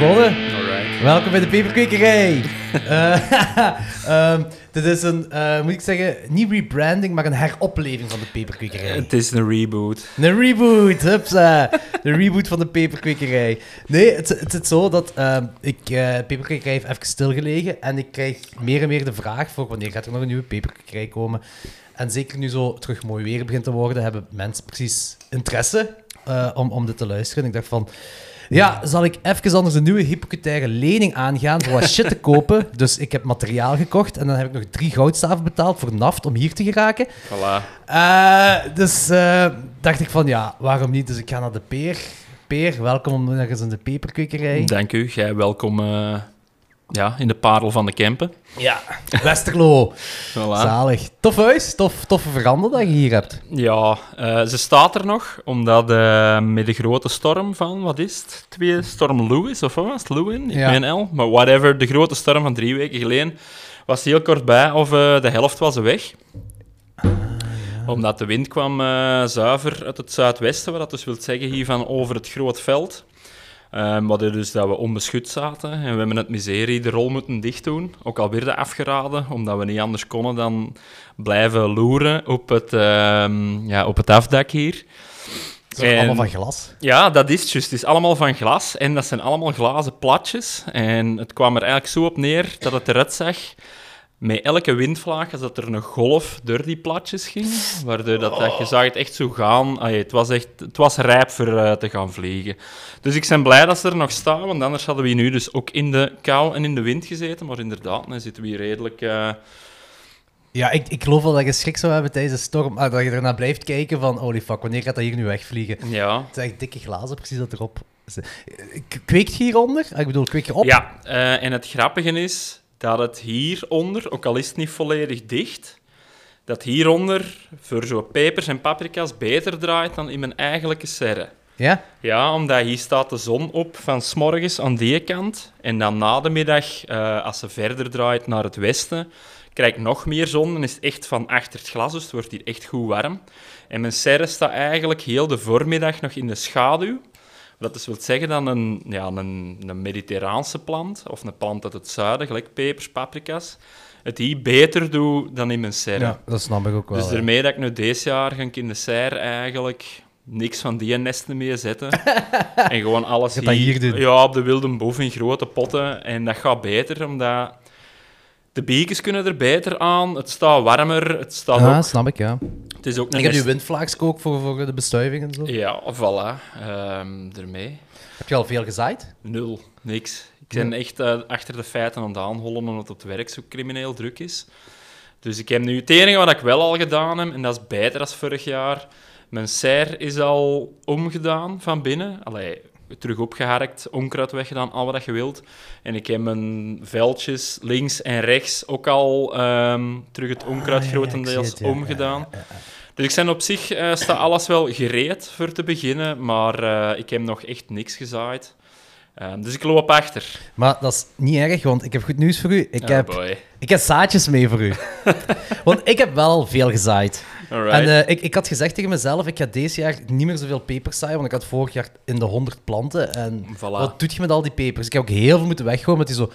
begonnen. Alright. Welkom bij de Peperkwekerij. Eh, ehm, dit is een, eh, moet ik zeggen, niet rebranding, maar een heropleving van de Peperkwekerij. Het is een reboot. Een reboot, hupsa. De reboot van de peperkwekerij. Nee, het, het is zo dat ehm, ik... eh peperkwekerij heeft even stilgelegen en ik krijg meer en meer de vraag voor wanneer gaat er nog een nieuwe peperkwekerij komen. En zeker nu zo terug mooi weer begint te worden, hebben mensen precies interesse om, om dit te luisteren. En ik dacht van... Ja, zal ik even anders een nieuwe hypothecaire lening aangaan voor wat shit te kopen. Dus ik heb materiaal gekocht en dan heb ik nog drie goudstaven betaald voor naft om hier te geraken. Voilà. Eh, dus eh, dacht ik van ja, waarom niet? Dus ik ga naar de Peer. Peer, welkom om nog eens in de peperkwekerij. Dank u. Jij welkom eh, ja, in de parel van de Kempen. Ja, Westerlo. Voilà. Zalig. Tof huis, tof, toffe veranda dat je hier hebt. Ja, eh, ze staat er nog, omdat eh, met de grote storm van, wat is het? Twee, storm Lewis, of wat was het? Lewin? Ik Ja. meen L. Maar whatever, de grote storm van drie weken geleden was heel kort bij, of eh, de helft was weg. Omdat de wind kwam zuiver uit het zuidwesten, wat dat dus wil zeggen hier van over het groot veld. Ehm wat dus dat we onbeschut zaten en we hebben het miserie de rol moeten dicht doen. Ook al werden afgeraden, omdat we niet anders konden dan blijven loeren op het, ehm, ja, op het afdak hier. Het is En- allemaal van glas. Ja, dat is het juist. Het is allemaal van glas en dat zijn allemaal glazen platjes. En het kwam er eigenlijk zo op neer dat het eruit zag met elke windvlaag, als dat er een golf door die platjes ging, waardoor dat, dat je zag het echt zo gaan. Allee, het, was echt, het was rijp voor eh, te gaan vliegen. Dus ik ben blij dat ze er nog staan, want anders hadden we nu dus ook in de kou en in de wind gezeten. Maar inderdaad, dan zitten we hier redelijk... eh, Ja, ik, ik geloof wel dat je schrik zou hebben tijdens de storm. Dat je ernaar blijft kijken van, holy fuck, wanneer gaat dat hier nu wegvliegen? ja, Het zijn echt dikke glazen, precies dat erop. K- Kweekt hieronder? Ah, Ik bedoel, kweek je op? Ja, eh, en het grappige is dat het hieronder, ook al is het niet volledig dicht, dat hieronder voor zo pepers en paprika's beter draait dan in mijn eigenlijke serre. Ja? Ja, omdat hier staat de zon op van s'morgens aan die kant. En dan na de middag, eh, als ze verder draait naar het westen, krijg ik nog meer zon. Dan is het echt van achter het glas, dus het wordt hier echt goed warm. En mijn serre staat eigenlijk heel de voormiddag nog in de schaduw. Dat dus wil zeggen dat een, ja, een, een mediterraanse plant, of een plant uit het zuiden, gelijk pepers, paprika's, het hier beter doet dan in mijn serre. Ja, dat snap ik ook wel. Dus ja. daarmee dat ik nu deze jaar ga ik in de serre eigenlijk niks van die nesten meer zetten. en gewoon alles hier doen. Ja, op de wilde boef in grote potten. En dat gaat beter, omdat de beekjes kunnen er beter aan. Het staat warmer. Het, staat Ja, ook, snap ik, ja. het is ook Ik heb nu nest- windvlaags ook voor, voor de bestuiving en zo. Ja, voilà. Ehm daarmee. Heb je al veel gezaaid? Nul. Niks. Ik ben echt eh, achter de feiten aan het aanhollen omdat het werk zo crimineel druk is. Dus ik heb nu het enige wat ik wel al gedaan heb, en dat is beter dan vorig jaar. Mijn serre is al omgedaan van binnen. Allee, terug opgeharkt, onkruid weggedaan, al wat je wilt. En ik heb mijn veldjes links en rechts ook al ehm, terug het onkruid Ah, grotendeels ja. omgedaan. Ja, ja, ja. Dus ik ben op zich eh, staat alles wel gereed voor te beginnen, maar eh, ik heb nog echt niks gezaaid. Ehm, dus ik loop achter. Maar dat is niet erg, want ik heb goed nieuws voor u. Ik, Oh heb, boy. ik heb zaadjes mee voor u. want ik heb wel veel gezaaid. Alright. En eh, ik, ik had gezegd tegen mezelf, ik ga deze jaar niet meer zoveel pepers zaaien, want ik had vorig jaar in de 100 planten. En Voilà. wat doet je met al die pepers? Ik heb ook heel veel moeten weggooien, omdat die zo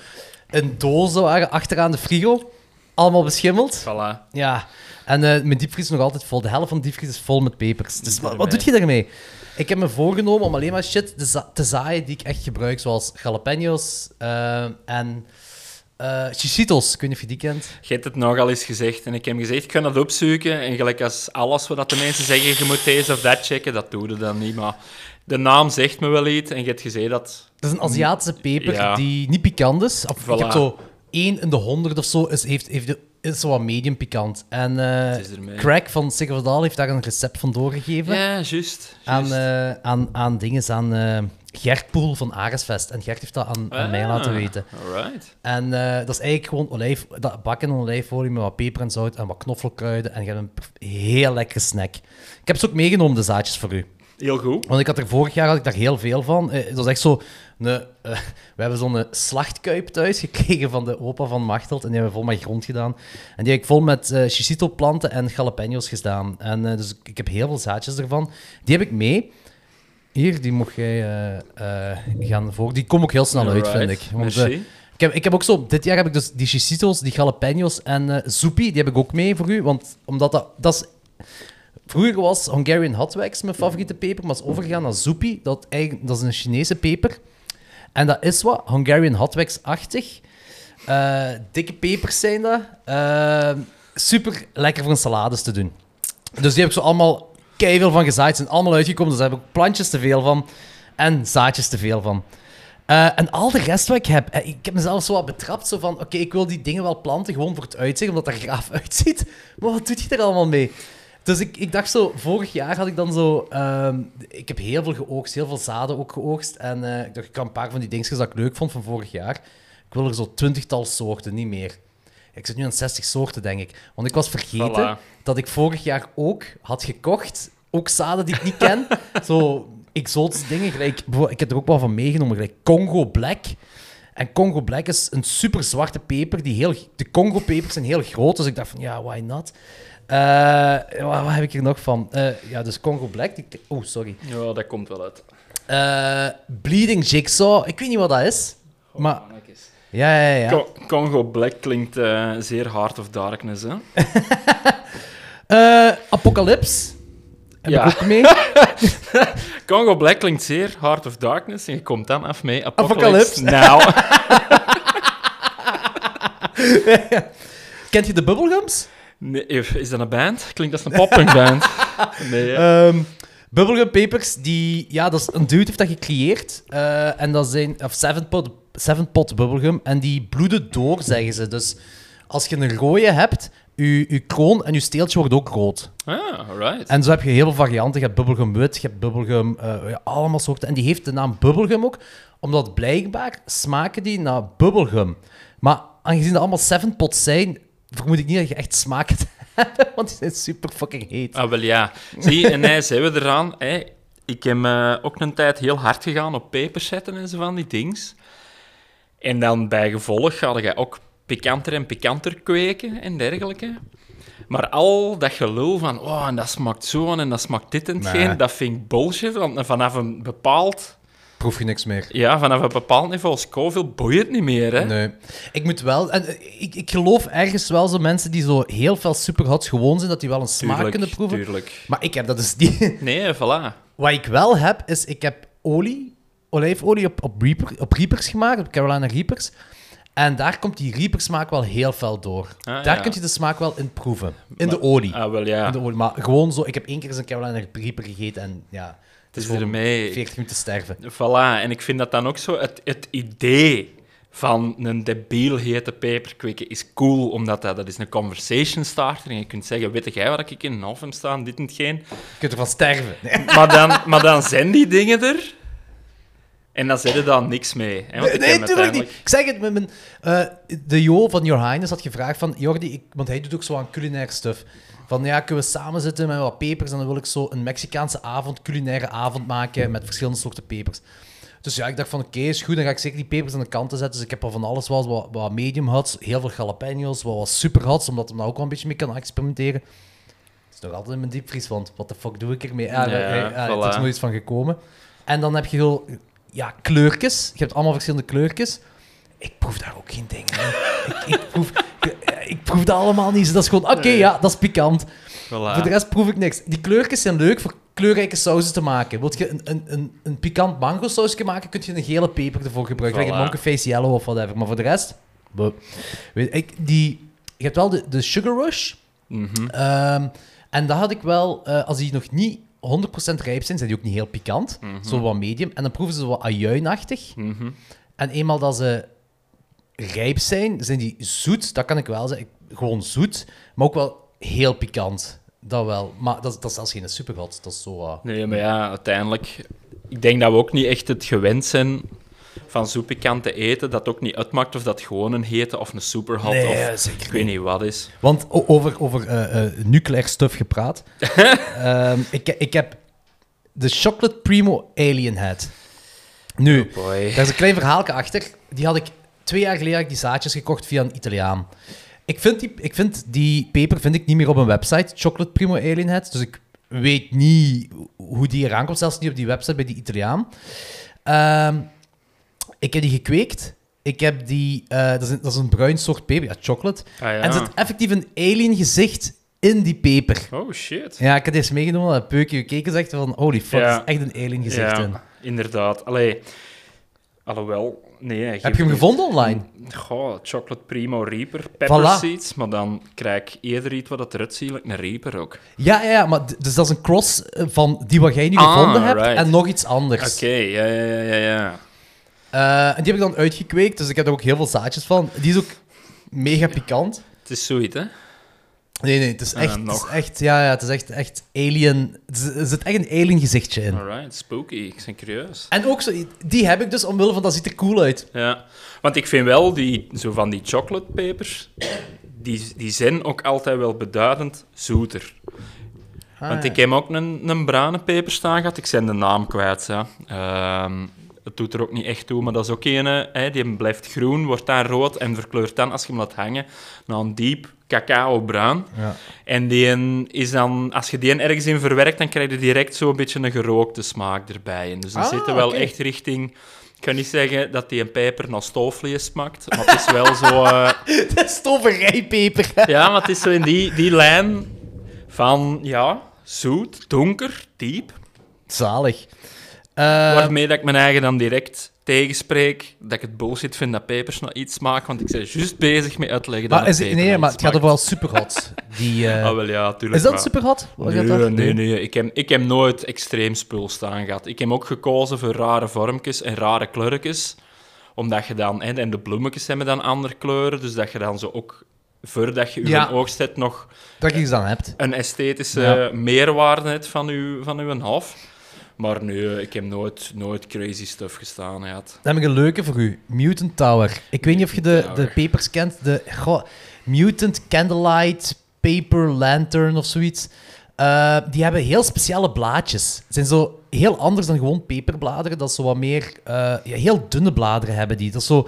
in dozen waren achteraan de frigo. Allemaal beschimmeld. Voilà. Ja, en eh, mijn diepvries is nog altijd vol. De helft van de diepvries is vol met pepers. Dus wat, wat Daarmee. doe je daarmee? Ik heb me voorgenomen om alleen maar shit te, za- te zaaien die ik echt gebruik, zoals jalapenos eh, en chichitos. Ik weet niet of je die kent. Je hebt het nogal eens gezegd en ik heb gezegd, ik ga dat opzoeken. En gelijk als alles wat de mensen zeggen, je moet deze of dat checken, dat doe je dan niet. Maar de naam zegt me wel iets en je hebt gezegd dat... Dat is een Aziatische peper Ja. die niet pikant is. Of, Ik heb zo 1 in de 100 of zo, is, heeft, heeft de, is zo wat medium pikant. En ermee. Craig van Sigurdaal heeft daar een recept van doorgegeven. Ja, juist. aan, eh, aan, aan dingen, aan Gert Poel van Aresvest. En Gert heeft dat aan, aan mij Ah, laten weten. Alright. En eh, dat is eigenlijk gewoon olijf, dat bakken in olijfolie met wat peper en zout en wat knoflookruiden. En je hebt een heel lekkere snack. Ik heb ze ook meegenomen, de zaadjes voor u. Heel goed. Want ik had er vorig jaar had ik daar heel veel van. Eh, dat is echt zo... Een, eh, we hebben zo'n slachtkuip thuis gekregen van de opa van Machteld. En die hebben we vol met grond gedaan. En die heb ik vol met eh chicito-planten en jalapenos gedaan. En dus ik heb heel veel zaadjes ervan. Die heb ik mee. Hier, die mocht jij eh, eh, gaan voor. Die kom ook heel snel uit, vind ik. Want, eh, ik, heb, ik heb ook zo... Dit jaar heb ik dus die chisitos, die jalapenos en eh soepie, die heb ik ook mee voor u. Want omdat dat... dat is, vroeger was Hungarian Hot Wax mijn favoriete peper, maar is overgegaan naar soepie. Dat, eigenlijk, dat is een Chinese peper. En dat is wat Hungarian Hot Wax-achtig. Eh, dikke pepers zijn dat. Super lekker voor een salades te doen. Dus die heb ik zo allemaal veel van gezaaid. Zijn allemaal uitgekomen. Dus daar heb ik plantjes te veel van. En zaadjes te veel van. Eh, en al de rest wat ik heb... eh, ik heb mezelf zo wat betrapt. Zo van, oké, ik wil die dingen wel planten. Gewoon voor het uitzicht, omdat dat er graaf uitziet. Maar wat doet je er allemaal mee? Dus ik, ik dacht zo... Vorig jaar had ik dan zo... ehm, ik heb heel veel geoogst. Heel veel zaden ook geoogst. En eh, ik dacht, ik kan een paar van die dingetjes dat ik leuk vond van vorig jaar. Ik wil er zo twintigtal soorten, niet meer. Ik zit nu aan 60 soorten, denk ik. Want ik was vergeten Voilà. dat ik vorig jaar ook had gekocht. Ook zaden die ik niet ken. Zo exotische dingen. Gelijk, ik heb er ook wel van meegenomen. Gelijk Congo Black. En Congo Black is een super zwarte peper. Die heel, de Congo-pepers zijn heel groot. Dus ik dacht van, ja, why not? Eh, wat, wat heb ik hier nog van? Eh, ja, dus Congo Black. Die, oh, sorry. Ja, dat komt wel uit. Eh, Bleeding Jigsaw. Ik weet niet wat dat is. Maar, ja, ja, ja. Co- Congo Black klinkt eh, zeer Heart of Darkness, hè? Eh, Apocalypse. Heb Ja. ik ook mee. Congo Black klinkt zeer Heart of Darkness en je komt dan af mee Apocalypse. Apocalypse. Nou, Kent je de Bubblegums? nee, is dat een band? Klinkt als een poppunkband. Nee, hè? Ehm Bubblegum Papers, die, ja, dat is een dude heeft dat gecreëerd. eh, en dat zijn, of seven pot, seven pot Bubblegum. En die bloeden door, zeggen ze. Dus als je een rode hebt, je, je kroon en je steeltje wordt ook rood. Ah, alright. En zo heb je heel veel varianten. Je hebt Bubblegum wit, je hebt Bubblegum, eh, ja, allemaal soorten. En die heeft de naam Bubblegum ook, omdat blijkbaar smaken die naar Bubblegum. Maar aangezien dat allemaal seven pot zijn, vermoed ik niet dat je echt smaak hebt want die zijn super fucking heet. Ah, wel ja. Zie, en hij zijn we eraan. Hè. Ik heb eh, ook een tijd heel hard gegaan op pepers zetten en zo van die dings. En dan bij gevolg ga je ook pikanter en pikanter kweken en dergelijke. Maar al dat gelul van, oh, en dat smaakt zo en dat smaakt dit en hetgeen, Nee. dat vind ik bullshit. Want vanaf een bepaald, Proef je niks meer. ja, vanaf een bepaald niveau Scoville boeit het niet meer, hè. Nee. Ik moet wel... En, eh, ik, ik geloof ergens wel zo mensen die zo heel veel superhots gewoon zijn, dat die wel een smaak Tuurlijk, kunnen proeven. tuurlijk. Maar ik heb dat dus niet. Nee, voilà. Wat ik wel heb, is ik heb olie, olijfolie op, op, Reaper, op Reapers gemaakt, op Carolina Reapers. En daar komt die Reaper-smaak wel heel fel door. Ah, daar ja. kun je de smaak wel in proeven. In Maar- de olie. Ah, wel ja. In de olie. Maar gewoon zo, ik heb één keer eens een Carolina Reaper gegeten en ja, het is ermee. 40 minuten sterven. Voilà, en ik vind dat dan ook zo... Het, het idee van een debiel hete peperkwikken is cool, omdat dat, dat is een conversation starter. En je kunt zeggen, weet jij wat ik in een oven staan, dit en hetgeen. Je kunt ervan sterven. Nee, Maar dan, maar dan zijn die dingen er... En dan zit er dan niks mee. Hè? Want ik nee natuurlijk niet. uiteindelijk- Ik zeg het met mijn... eh, de Jo van Your Highness had gevraagd van... Jordi, ik, want hij doet ook zo aan culinair stuff. Van, ja, kunnen we samen zitten met wat pepers en dan wil ik zo een Mexicaanse avond, culinaire avond maken met verschillende soorten pepers. Dus ja, ik dacht van, oké, is goed, dan ga ik zeker die pepers aan de kant zetten. Dus ik heb al van alles wat, wat, wat medium hots, heel veel jalapenos, wat, wat super hots, omdat hij daar ook wel een beetje mee kan experimenteren. Het is nog altijd in mijn diepvries, want wat de fuck doe ik ermee? Ja, ja, Er is nooit iets van gekomen. En dan heb je heel, ja, kleurtjes. Je hebt allemaal verschillende kleurtjes. Ik proef daar ook geen dingen. ik, ik, proef, ik proef dat allemaal niet. Dat is gewoon, oké, Nee. ja, dat is pikant. Voilà. Voor de rest proef ik niks. Die kleurtjes zijn leuk voor kleurrijke sauzen te maken. Wilt je een, een, een, een pikant mango sausje maken, kun je een gele peper ervoor gebruiken. Like Voilà. een Monkey Face Yellow of whatever. Maar voor de rest... Weet, ik, die, je hebt wel de, de Sugar Rush. Mhm. Ehm, en dat had ik wel, eh, als die nog niet 100% rijp zijn, zijn die ook niet heel pikant. Mhm. Zo wat medium. En dan proeven ze wat ajuinachtig. Mhm. En eenmaal dat ze rijp zijn, zijn die zoet. Dat kan ik wel zeggen. Gewoon zoet, maar ook wel heel pikant. Dat wel. Maar dat, is- dat is zelfs geen superhot. Dat is zo... eh, Nee, maar ja, uiteindelijk... Ik denk dat we ook niet echt het gewend zijn van zo pikant te eten, dat ook niet uitmaakt of dat gewoon een hete of een superhot Nee, of zeker ik weet niet wat is. Want over, over eh, eh, nucleair stuff gepraat. Ehm, ik, ik heb de Chocolate Primo Alien Head. Nu, Oh daar is een klein verhaaltje achter. Die had ik twee jaar geleden had ik die zaadjes gekocht via een Italiaan. Ik vind die, ik vind die peper vind ik niet meer op een website, Chocolate Primo Alien Head. Dus ik weet niet hoe die eraan komt, zelfs niet op die website bij die Italiaan. Ehm, ik heb die gekweekt. Ik heb die... eh, dat, is een, dat is een bruin soort peper, ja, chocolate. Ah, ja. En er zit effectief een alien gezicht in die peper. Oh, shit. Ja, ik heb deze meegenomen. Dat Peukje gekeken zegt van, holy fuck, Ja. er is echt een alien gezicht ja, in. inderdaad. Allee, alhoewel... Nee, hij Heb geeft je hem niet- gevonden online? Goh, Chocolate Primo Reaper, pepper Voilà. seeds, maar dan krijg ik eerder iets wat het eruit ziet, like een Reaper ook. Ja, ja, ja, maar d- dus dat is een cross eh, van die wat jij nu Ah, gevonden hebt right. en nog iets anders. Oké, ja, ja, ja, ja, ja. Eh, en die heb ik dan uitgekweekt, dus ik heb er ook heel veel zaadjes van. Die is ook mega pikant. Het is zoiets, hè? Nee, nee, het is echt, het is echt, ja, ja, het is echt, echt alien. Er zit- er zit echt een alien gezichtje in. Alright, spooky. Ik ben curieus. En ook zo, die heb ik dus omwille van dat ziet er cool uit. Ja, want ik vind wel, die, zo van die chocolatepepers, die, die zijn ook altijd wel beduidend zoeter. Ah, Want ja. ik heb ook een, een bruine peper staan gehad. Ik ben de naam kwijt. Ja. Het doet er ook niet echt toe, maar dat is ook een, hè, die blijft groen, wordt dan rood en verkleurt dan, als je hem laat hangen, naar een diep cacao-bruin. Ja. En die is dan, als je die ergens in verwerkt, dan krijg je direct zo'n beetje een gerookte smaak erbij. En dus dan Ah, zit er wel echt richting... Ik kan niet zeggen dat die een peper naar stoofvlees smaakt, maar het is wel zo... eh, Dat is toverijpeper. ja, maar het is zo in die, die lijn van, ja, zoet, donker, diep. Zalig. Eh, Waarmee dat ik mijn eigen dan direct tegenspreek, dat ik het bullshit vind dat pepers nou iets smaken, want ik ben juist bezig met uitleggen dat maar is, nee, maar het gaat over smaakt. wel superhot. Die, eh, Ah, wel ja, tuurlijk. is dat maar- superhot? Nee, nee, nee. Ik heb, ik heb nooit extreem spul staan gehad. Ik heb ook gekozen voor rare vormpjes en rare kleurtjes. Omdat je dan... En de bloemetjes hebben dan andere kleuren. Dus dat je dan zo ook... Voordat je je Ja. oogst hebt, nog Dat je iets aan hebt. een esthetische Ja. meerwaarde hebt van je, van uw hof. Maar nee, ik heb nooit, nooit crazy stuff gestaan gehad. Dan heb ik een leuke voor u. Mutant Tower. Ik weet niet of je de, Tower. de papers kent. De goh, Mutant Candlelight Paper Lantern of zoiets. Eh, die hebben heel speciale blaadjes. Ze zijn zo heel anders dan gewoon peperbladeren. Dat zo wat meer... eh, ja, heel dunne bladeren hebben die. Dat is zo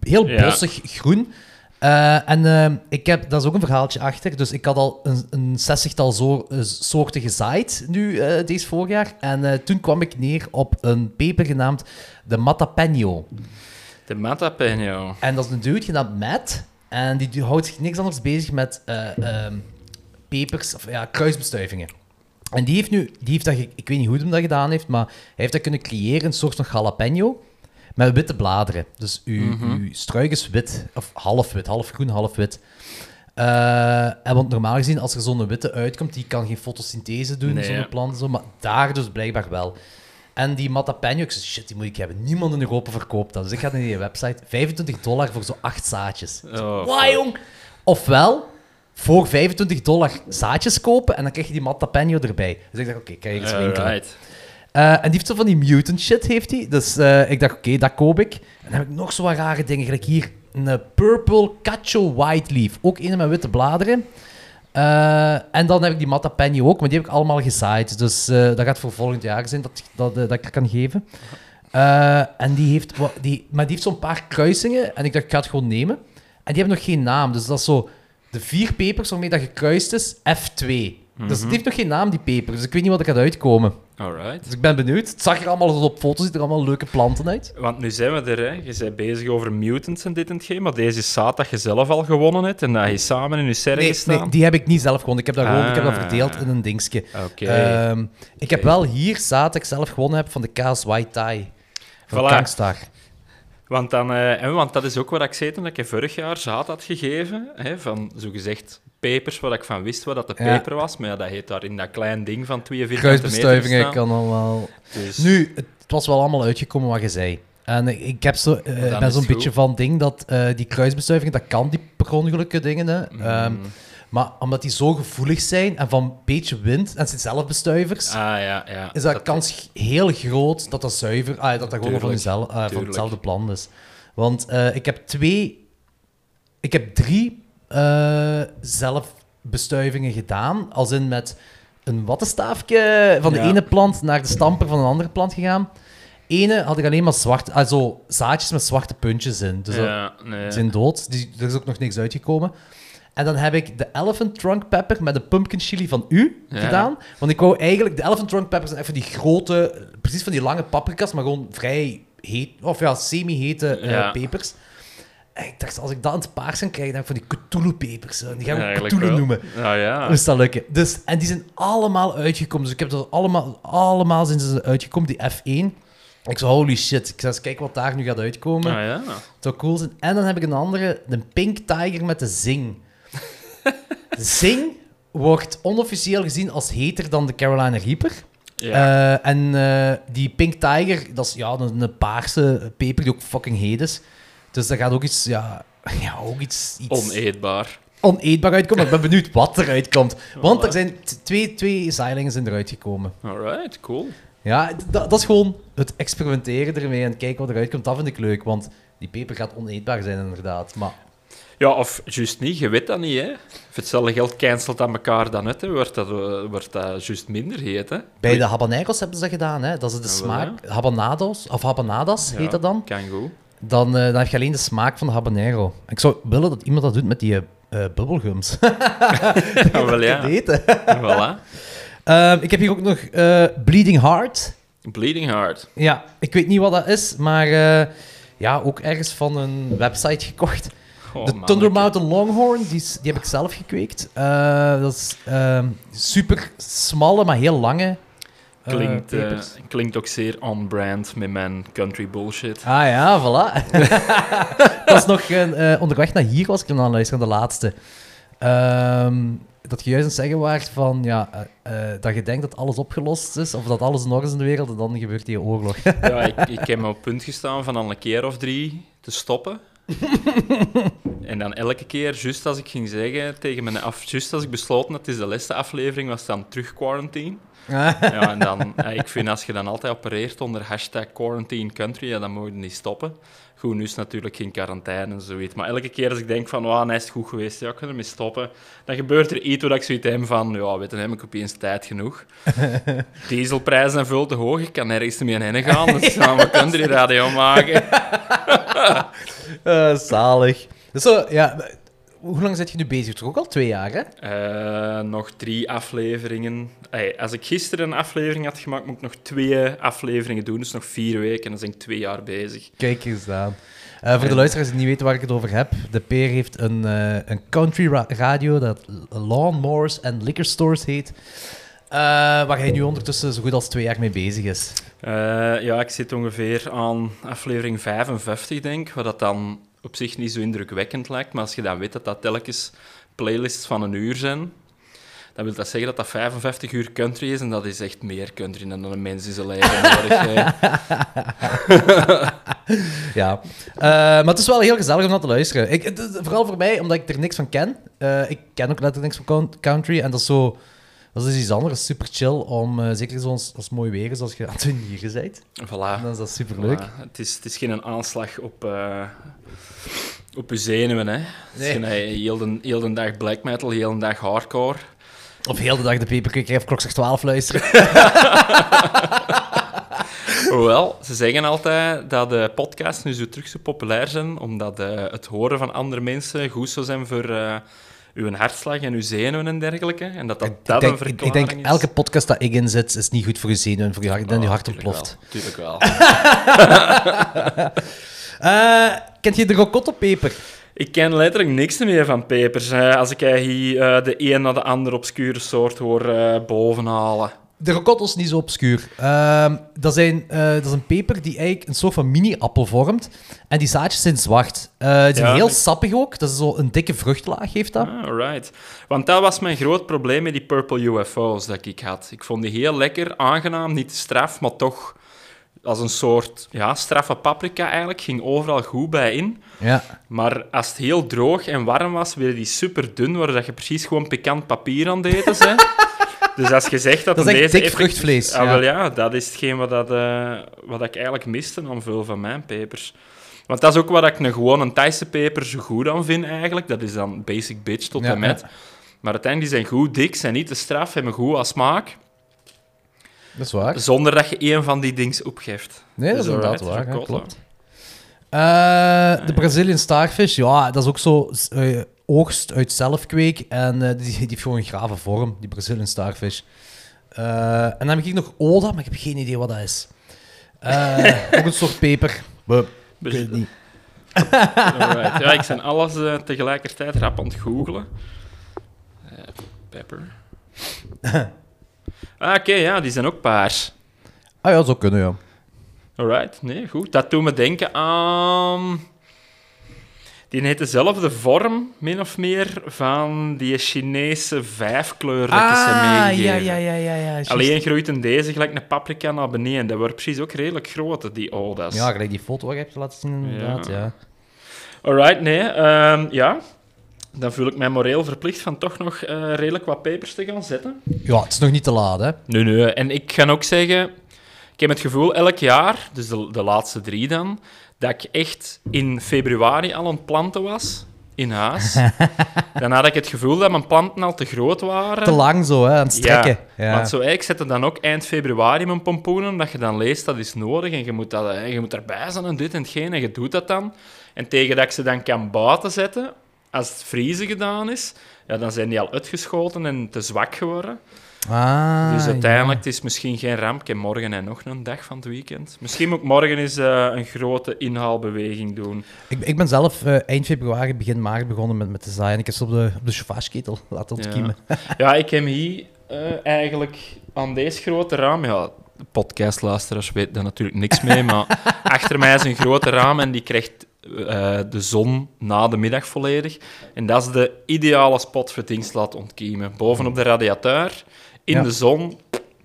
heel Ja. bossig groen. Eh, en eh, ik heb, dat is ook een verhaaltje achter. Dus ik had al een, een zestigtal zo, eh, soorten gezaaid nu, eh, deze voorjaar. En toen kwam ik neer op een peper genaamd de Matapeño. De Matapeño. En dat is een dude genaamd Matt. En die houdt zich niks anders bezig met eh, ehm, pepers, of ja, kruisbestuivingen. En die heeft nu, die heeft dat, ik weet niet hoe hij dat gedaan heeft, maar hij heeft dat kunnen creëren, een soort van jalapeno, met witte bladeren. Dus uw, uw struik is wit, of half wit, half groen, half wit. Eh, en want normaal gezien, als er zo'n witte uitkomt, die kan geen fotosynthese doen, Nee, zo'n plant, zo, maar daar dus blijkbaar wel. En die Matapeño, ik zei, shit, die moet ik hebben. Niemand in Europa verkoopt dat. Dus ik ga naar die website, 25 dollar voor zo acht zaadjes. Oh, Wauw, jong! Ofwel, voor 25 dollar zaadjes kopen en dan krijg je die Matapeño erbij. Dus ik dacht, oké, kan je eens winkelen. Eh, en die heeft zo van die mutant shit, heeft hij. Dus eh, ik dacht, oké, dat koop ik. En dan heb ik nog zo wat rare dingen. Gelijk hier, een eh, Purple Cacho White Leaf. Ook een met witte bladeren. En dan heb ik die Matapeño ook, maar die heb ik allemaal gezaaid. Dus dat gaat voor volgend jaar zijn dat, dat, dat ik kan geven. En die heeft, die, maar die heeft zo'n paar kruisingen. En ik dacht, ik ga het gewoon nemen. En die hebben nog geen naam. Dus dat is zo de vier pepers waarmee dat gekruist is, F2. Dus die heeft nog geen naam, die peper. Dus ik weet niet wat er gaat uitkomen. Alright. Dus ik ben benieuwd. Het zag er allemaal op foto's, ziet er allemaal leuke planten uit. Want nu zijn we er, hè. Je bent bezig over mutants en dit en hetgeen, maar deze is zaad dat je zelf al gewonnen hebt en dat je samen in je serre Nee, gestaan. nee, die heb ik niet zelf gewonnen. Ik heb dat, gewoon, ik heb dat Ah. verdeeld in een dingetje. Oké. Ehm, ik heb wel hier zaad dat ik zelf gewonnen heb van de kaas White Thai. Van Voilà. Kangstar. Want, dan, eh, want dat is ook wat ik zei toen ik je vorig jaar zaad had gegeven. Hè, van zogezegd pepers, waar ik van wist wat dat de Ja. peper was. Maar ja, dat heet daar in dat klein ding van 2 vierkante meter Kruisbestuivingen kan allemaal... Dus, Nu, het was wel allemaal uitgekomen wat je zei. En ik, heb zo, eh, ben is zo'n beetje van ding dat eh, die kruisbestuivingen, dat kan die per ongelukken dingen. Hè. mm, Ehm, maar omdat die zo gevoelig zijn en van een beetje wind, en het zijn zelfbestuivers, ah, ja, ja. is dat, kans heel groot dat dat zuiver, ah, dat dat gewoon van, jezelf, ah, van hetzelfde plan is. Want eh, ik heb twee, ik heb drie eh, zelfbestuivingen gedaan, als in met een wattenstaafje van de Ja. ene plant naar de stamper van een andere plant gegaan. Ene had ik alleen maar zwart, also zaadjes met zwarte puntjes in. Dus dat- ja, nee. die zijn dood. Die, er is ook nog niks uitgekomen. En dan heb ik de elephant trunk pepper met de pumpkin chili van u Ja. gedaan. Want ik wou eigenlijk... De elephant trunk peppers zijn even die grote... Precies van die lange paprika's, maar gewoon vrij heet... Of ja, semi-hete Ja. pepers. En ik dacht, als ik dat in het paars kan krijgen, dan heb ik van die Cthulhu-pepers. Die gaan we Eigenlijk Cthulhu wel. noemen. Nou ja. Moest dat lukken. Dus, en die zijn allemaal uitgekomen. Dus ik heb er allemaal, allemaal zijn ze uitgekomen, die F1. Ik zei, holy shit, ik ga eens kijken wat daar nu gaat uitkomen. Nou ja. Zou cool zijn. En dan heb ik een andere, de Pink Tiger met de Zing. Zing wordt onofficieel gezien als heter dan de Carolina Reaper. Ja. Eh, en eh, die Pink Tiger, dat is ja, een, een paarse peper die ook fucking heet is. Dus daar gaat ook iets, ja, ja ook iets, iets Oneetbaar. oneetbaar uitkomen. Ik ben benieuwd wat eruit komt. Want er zijn twee, twee zeilingen zijn eruit gekomen. Alright, cool. Ja, dat is gewoon het experimenteren ermee en kijken wat eruit komt. Dat vind ik leuk, want die peper gaat oneetbaar zijn inderdaad. Maar Ja, of juist niet, je weet dat niet, hè. Voor hetzelfde geld cancelt aan elkaar dan uit, hè. Wordt dat, eh, wordt dat juist minder heet, hè. bij de habaneros hebben ze dat gedaan, hè? Dat is de wel, smaak... Habanados, of habanadas heet dat dan. Kan goed. Dan, eh, dan heb je alleen de smaak van de habanero. Ik zou willen dat iemand dat doet met die eh, eh, bubblegums. Ja, wel ja. Te eten. Voilà. Ehm, ik heb hier ook nog Bleeding Heart. Bleeding Heart. Ja, ik weet niet wat dat is, maar ja, ook ergens van een website gekocht. Oh, de. Thunder Mountain Longhorn, die, die heb ik zelf gekweekt. Dat is ehm, super smalle, maar heel lange Klinkt, eh, klinkt ook zeer on-brand met mijn country bullshit. Ah ja, voilà. Ik was nog eh, onderweg naar hier, was ik toen aan luisteren, de laatste. Ehm, dat je juist aan het zeggen waart van, ja, eh, eh, dat je denkt dat alles opgelost is, of dat alles in orde is in de wereld, en dan gebeurt die oorlog. Ja, ik, ik heb me op punt gestaan van al een keer of drie te stoppen. en dan elke keer, juist als ik ging zeggen tegen mijn af, juist als ik besloten het is de laatste aflevering, was dan terug quarantine. Ja, en dan, eh, ik vind als je dan altijd opereert onder hashtag quarantine country, ja, dan moet je niet stoppen. Goed, nu is natuurlijk geen quarantaine en zoiets. Maar elke keer als ik denk van, oh, nee, is het goed geweest, ja, ik kan ermee stoppen. Dan gebeurt er iets waar ik zoiets heb van, ja, weet je, heb ik opeens tijd genoeg. Dieselprijzen zijn veel te hoog, ik kan nergens meer heen gaan. Dus gaan we country radio maken. Eh, zalig. Dus zo, ja, hoe lang zit je nu bezig? Toch ook al twee jaar, hè? Eh, nog drie afleveringen. Als ik gisteren een aflevering had gemaakt, moet ik nog twee afleveringen doen. Dus nog vier weken en dan ben ik twee jaar bezig. Kijk eens aan. Eh, voor de luisteraars die niet weten waar ik het over heb, de Peer heeft een, eh, een country ra- radio dat Lawnmowers and Liquor Stores heet. waar hij nu ondertussen zo goed als twee jaar mee bezig is. Ja, ik zit ongeveer aan aflevering 55, denk ik. Wat dat dan op zich niet zo indrukwekkend lijkt. Maar als je dan weet dat dat telkens playlists van een uur zijn, dan wil dat zeggen dat dat 55 uur country is. En dat is echt meer country dan een mens in zijn leven nodig. Ja. Eh, maar het is wel heel gezellig om naar te luisteren. Ik, het vooral voor mij, omdat ik er niks van ken. Eh, ik ken ook letterlijk niks van coun- country. En dat is zo... Dat is dus iets anders. Super chill om, eh, zeker zoals als het mooi weer is, als je aan het hier bent. Voilà. Dan is dat super leuk. Voilà. Het, is, het is geen aanslag op, op je zenuwen. Hè. Nee. geen, eh, heel, de, heel de dag black metal, heel de dag hardcore. Of heel de dag de peperkweker even klokslag 12 luisteren. Hoewel, ze zeggen altijd dat de podcasts nu zo terug zo populair zijn, omdat eh, het horen van andere mensen goed zou zijn voor eh, uw hartslag en uw zenuwen en dergelijke. En dat dat, ik, dat denk, een ik, denk, is. elke podcast dat ik inzet, is niet goed voor je zenuwen, voor je hart, je Oh, hart tuurlijk ontploft. wel, Tuurlijk wel. Eh, kent je de rocotto-peper? Ik ken letterlijk niks meer van pepers. hè. als ik hier eh, de een na de andere obscure soort hoor eh, bovenhalen. De rocotto is niet zo obscuur. Ehm, dat, zijn, eh, dat is een peper die eigenlijk een soort van mini-appel vormt. En die zaadjes zijn zwart. Eh die zijn Ja, heel ik- sappig ook. Dat is zo een dikke vruchtlaag, heeft dat. Ah, right. Want dat was mijn groot probleem met die Purple UFO's dat ik had. Ik vond die heel lekker, aangenaam, niet straf, maar toch als een soort ja, straffe paprika eigenlijk. Ging overal goed bij in. Ja. Maar als het heel droog en warm was, werden die super dun, waar dat je precies gewoon pikant papier aan deed. Hè. dus als je zegt dat, Dat is deze dik effect- vruchtvlees, Ah, ja. wel ja, dat is hetgeen wat, dat, eh, wat ik eigenlijk miste aan veel van mijn pepers. Want dat is ook wat ik een gewone Thaise peper zo goed aan vind eigenlijk. Dat is dan basic bitch tot Ja, en met. Maar uiteindelijk die zijn goed dik, zijn niet te straf, hebben goed als smaak. Dat is waar. Zonder dat je één van die dings opgeeft. Nee, dat is Dus inderdaad waar. Klopt. Eh, de Brazilian Starfish, ja, dat is ook zo eh, oogst uit zelfkweek en eh, die, die heeft gewoon een grave vorm, die Brazilian Starfish. Eh, en dan heb ik nog Oda, maar ik heb geen idee wat dat is. Eh, ook een soort peper. Ik weet het niet. Alright. Ja, ik ben alles tegelijkertijd rap aan het googelen. Eh, pepper. ah, oké, ja, die zijn ook paars. Ah ja, zou kunnen, ja. Alright, nee, goed. Dat doet me denken aan... Die heeft dezelfde vorm, min of meer, van die Chinese vijfkleur dat ze Ah, ja, ja, ja, ja. ja. Alleen groeit deze gelijk een paprika naar beneden. Dat wordt precies ook redelijk groot, die odas. Ja, gelijk die foto waar je hebt laten zien, inderdaad, ja. Ja. Alright, nee. ehm, ja, dan voel ik mij moreel verplicht van toch nog eh, redelijk wat papers te gaan zetten. Ja, het is nog niet te laat, hè. Nee, nee. En ik ga ook zeggen, ik heb het gevoel elk jaar, dus de, de laatste drie dan, dat ik echt in februari al aan het planten was in huis. dan had ik het gevoel dat mijn planten al te groot waren. Te lang zo, hè, aan het strekken. Ja, Ja. want zo, ik zette dan ook eind februari mijn pompoenen, dat je dan leest dat is nodig en je moet, dat, hè, je moet erbij zijn en dit en hetgeen en je doet dat dan. En tegen dat ik ze dan kan buiten zetten, als het vriezen gedaan is, ja, dan zijn die al uitgeschoten en te zwak geworden. Ah, dus ja. uiteindelijk, het is misschien geen ramp. Ik heb morgen en nog een dag van het weekend. Misschien moet ik morgen eens eh, een grote inhaalbeweging doen. Ik, ik ben zelf eh, eind februari, begin maart begonnen met, met te zaaien. Ik heb ze op de, op de chauffageketel laten ontkiemen. Ja, ik heb hier eh, eigenlijk aan deze grote raam... Ja, podcastluisteraars weten daar natuurlijk niks mee, maar achter mij is een grote raam en die krijgt eh, de zon na de middag volledig. En dat is de ideale spot voor het laten ontkiemen. Bovenop de radiateur, in Ja. de zon,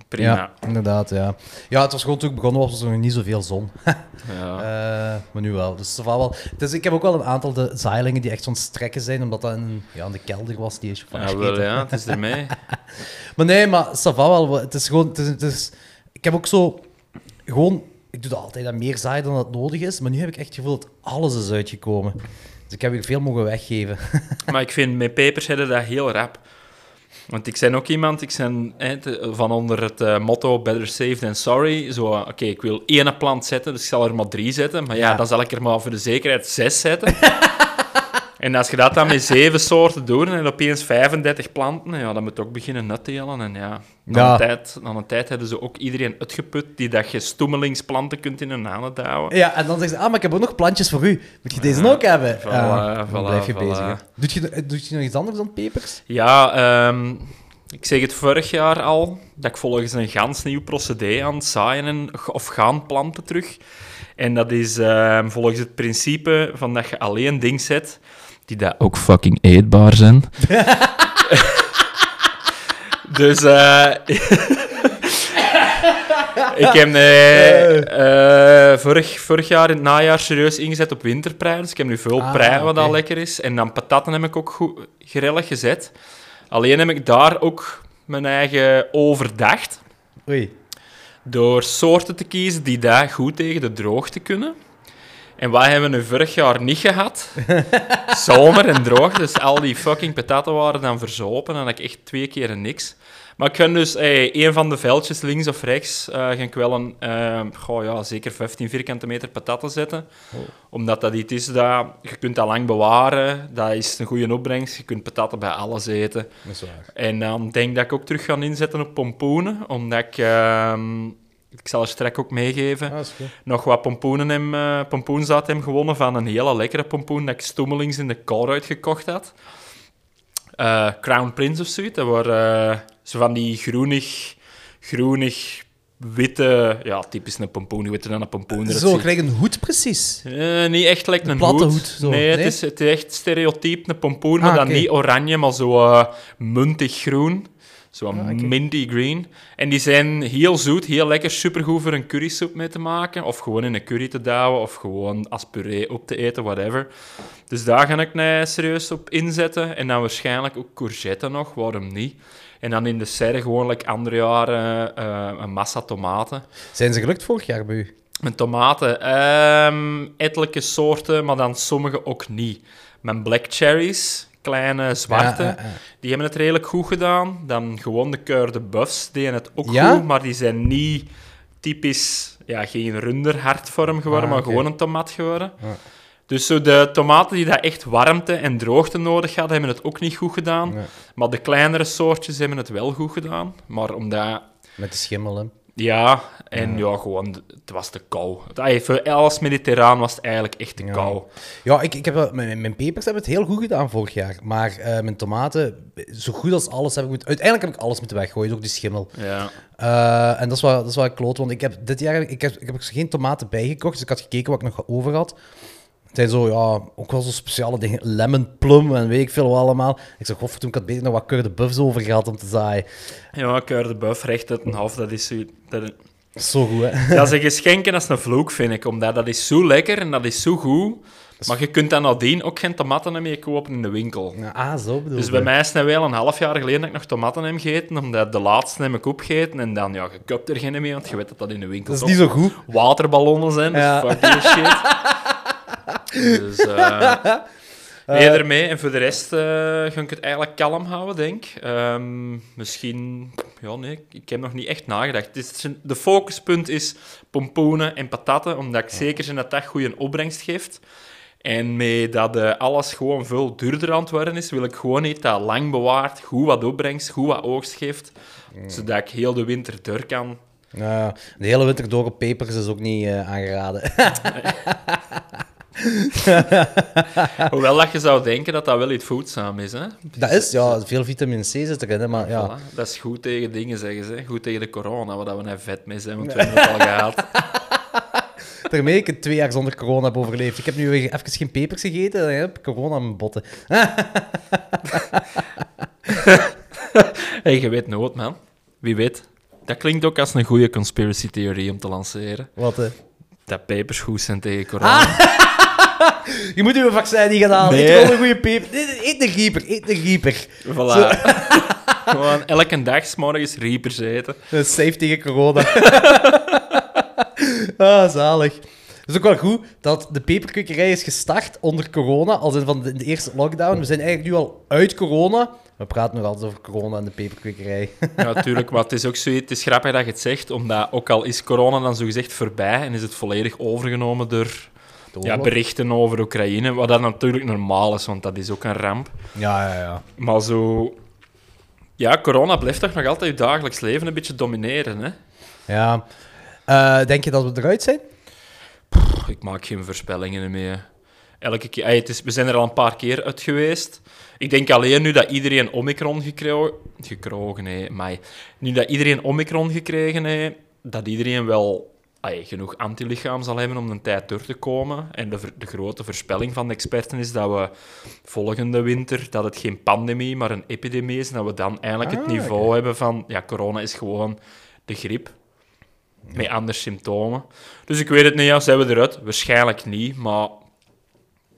prima. Ja, inderdaad, ja. Ja, het was gewoon toen ik begonnen was, was er nog niet zoveel zon. Ja. Eh, maar nu wel. Dus, wel. dus ik heb ook wel een aantal de zaailingen die echt zo'n strekken zijn, omdat dat in, ja, in de kelder was, die Ja, chauffageketel. wel, ja, het is ermee. Maar nee, maar ça va wel. Het is gewoon... Het is, het is- ik heb ook zo... Gewoon... Ik doe dat altijd aan meer zaaien dan dat nodig is, maar nu heb ik echt het gevoel dat alles is uitgekomen. Dus ik heb weer veel mogen weggeven. Maar ik vind met pepers hebben dat heel rap. Want ik ben ook iemand, ik ben van onder het eh, motto better safe than sorry. Zo, eh, oké, ik wil één plant zetten, dus ik zal er maar drie zetten. Maar ja, Ja. dan zal ik er maar voor de zekerheid zes zetten. en als je dat dan met zeven soorten doet en opeens 35 planten, ja, dan moet je ook beginnen nut telen. En ja, na. Een tijd, na een tijd hebben ze ook iedereen uitgeput die dat je stoemelingsplanten kunt in hun handen houden. Ja, en dan zeggen ze, ah, maar ik heb ook nog plantjes voor u. Moet je deze ook hebben? voilà, Ja, voilà, blijf je voilà. bezig. hè. Doet je, doet je nog iets anders dan pepers? Ja, ehm, ik zeg het vorig jaar al, dat ik volgens een gans nieuw procedé aan het zaaien en, of gaan planten terug. En dat is ehm, volgens het principe van dat je alleen dingen zet die dat ook fucking eetbaar zijn. dus eh ik heb eh, eh, vorig, vorig jaar in het najaar serieus ingezet op winterprei. Dus ik heb nu veel Ah, prei, wat oké. al lekker is. En dan patatten heb ik ook goed gerellig gezet. Alleen heb ik daar ook mijn eigen overdacht. Oei. Door soorten te kiezen die daar goed tegen de droogte kunnen. En wat hebben we nu vorig jaar niet gehad? Zomer en droog. Dus al die fucking pataten waren dan verzopen. En dan had ik echt twee keer niks. Maar ik kan dus hey, een van de veldjes links of rechts eh ga ik wel een, eh, goh, ja, zeker 15 vierkante meter patatten zetten. Omdat dat iets is dat je kunt dat lang bewaren. Dat is een goede opbrengst. Je kunt patatten bij alles eten. Dat is waar. En dan denk ik dat ik ook terug ga inzetten op pompoenen. Omdat ik, ehm, ik zal er straks ook meegeven, Ah, nog wat pompoenen hem, eh, pompoenzaad hem gewonnen van een hele lekkere pompoen dat ik stommelings in de Colruyt gekocht had. Eh, Crown Prince of zoiets. Dat waren eh, zo van die groenig, groenig, witte... Ja, typisch een pompoen. Je dan een pompoen Zo, ziet? gelijk een hoed precies. Eh, niet echt lekker een, platte hoed. hoed, zo, nee, Het, nee? is, het is echt stereotyp, een pompoen, maar Ah, dan niet oranje, maar zo muntig groen. Zo Ah, oké. minty green. En die zijn heel zoet, heel lekker, supergoed voor een currysoep mee te maken. Of gewoon in een curry te douwen, of gewoon als puree op te eten, whatever. Dus daar ga ik mij serieus op inzetten. En dan waarschijnlijk ook courgette nog, waarom niet? En dan in de serre gewoon, like andere jaren, eh, een massa tomaten. Zijn ze gelukt vorig jaar bij u? Mijn tomaten, ehm etelijke soorten, maar dan sommige ook niet. Mijn black cherries, kleine zwarte, Ja, ja, ja. die hebben het redelijk goed gedaan. Dan gewoon de keurde buffs deden het ook goed, maar die zijn niet typisch, ja, geen runderhartvorm geworden, Ah, maar gewoon een tomaat geworden. Dus zo de tomaten die dat echt warmte en droogte nodig hadden, hebben het ook niet goed gedaan. Maar de kleinere soortjes hebben het wel goed gedaan. Maar omdat... Met de schimmel, hè. Ja, en ja, gewoon, het was te kou. Het- Voor alles mediterraan was het eigenlijk echt te Ja. kou. Ja, ik, ik heb, wel- mijn, mijn pepers hebben het heel goed gedaan vorig jaar. Maar eh, mijn tomaten, zo goed als alles heb ik moeten... Uiteindelijk heb ik alles moeten weggooien, ook die schimmel. Ja. Eh, en dat is, wel, dat is wel kloot, want ik heb dit jaar ik, heb, ik heb geen tomaten bijgekocht. Dus ik had gekeken wat ik nog over had. Het zijn zo, ja, ook wel zo speciale dingen. Lemon plum en weet ik veel wat allemaal. Ik zeg, godverdomme, ik had beter nog wat keur de buffs over gehad om te zaaien. Ja, keur de buff recht uit een half, dat is zo... Dat, Dat is zo goed, hè. dat is een geschenk en dat is een vloek, vind ik. Omdat dat is zo lekker en dat is zo goed. Maar je kunt dan nadien ook geen tomaten meer kopen in de winkel. Ja, ah, zo bedoel Dus bij mij is het wel een half jaar geleden dat ik nog tomaten heb gegeten, omdat de laatste heb ik opgegeten en dan, ja, je er geen meer, want je weet dat dat in de winkel Dat is niet zo goed. waterballonnen zijn, dus Ja. fuck shit. dus, eh nee, ermee. En voor de rest eh, ga ik het eigenlijk kalm houden, denk ik. Ehm, misschien... Ja, nee, ik- heb nog niet echt nagedacht. Het is, de focuspunt is pompoenen en patatten, omdat ik zeker zijn dat dat goede opbrengst geeft. En met dat eh, alles gewoon veel duurder aan het worden is, wil ik gewoon iets dat lang bewaart, goed wat opbrengst, goed wat oogst geeft, zodat ik heel de winter door kan. Ja, de hele winter door op pepers is ook niet eh, aangeraden. Hoewel dat je zou denken dat dat wel iets voedzaam is, hè? dat is, ja, veel vitamine C zit erin, hè, maar ja. Voilà, dat is goed tegen dingen, zeggen ze. Goed tegen de corona, waar we net vet mee zijn, want we hebben het al gehad. Daarmee ik het twee jaar zonder corona heb overleefd. Ik heb nu weer even geen pepers gegeten en heb corona aan mijn botten. hey, je weet nooit, man. Wie weet. Dat klinkt ook als een goede conspiracy-theorie om te lanceren. Wat? Dat pepers goed zijn tegen corona. Je moet je vaccin niet gaan halen. Nee. Eet gewoon een goede peper. Eet een rieper, eet een rieper. Voilà. Gewoon elke dag 's morgens reapers eten. Dat is safe tegen corona. ah, zalig. Het is ook wel goed dat de peperkwekerij is gestart onder corona, als in van de, de eerste lockdown. We zijn eigenlijk nu al uit corona. We praten nog altijd over corona en de peperkwekerij. Ja, natuurlijk. Maar het is ook zoiets. Het is grappig dat je het zegt, omdat ook al is corona dan zogezegd voorbij en is het volledig overgenomen door ja, berichten over Oekraïne, wat dat natuurlijk normaal is, want dat is ook een ramp. ja, ja, ja. Maar zo... Ja, corona blijft toch nog altijd je dagelijks leven een beetje domineren, hè? ja. Eh, denk je dat we eruit zijn? Pff, Ik maak geen voorspellingen meer. Elke keer... het is, we zijn er al een paar keer uit geweest. Ik denk alleen nu dat iedereen Omicron gekro gekrogen heeft, maar nu dat iedereen Omicron gekregen heeft, dat iedereen wel ey, genoeg antilichaam zal hebben om een tijd door te komen. En de, de grote voorspelling van de experten is dat we volgende winter, dat het geen pandemie, maar een epidemie is, en dat we dan eindelijk het Ah, niveau hebben van, ja, corona is gewoon de griep. Met andere symptomen. Dus ik weet het niet, ja, zijn we eruit? Waarschijnlijk niet, maar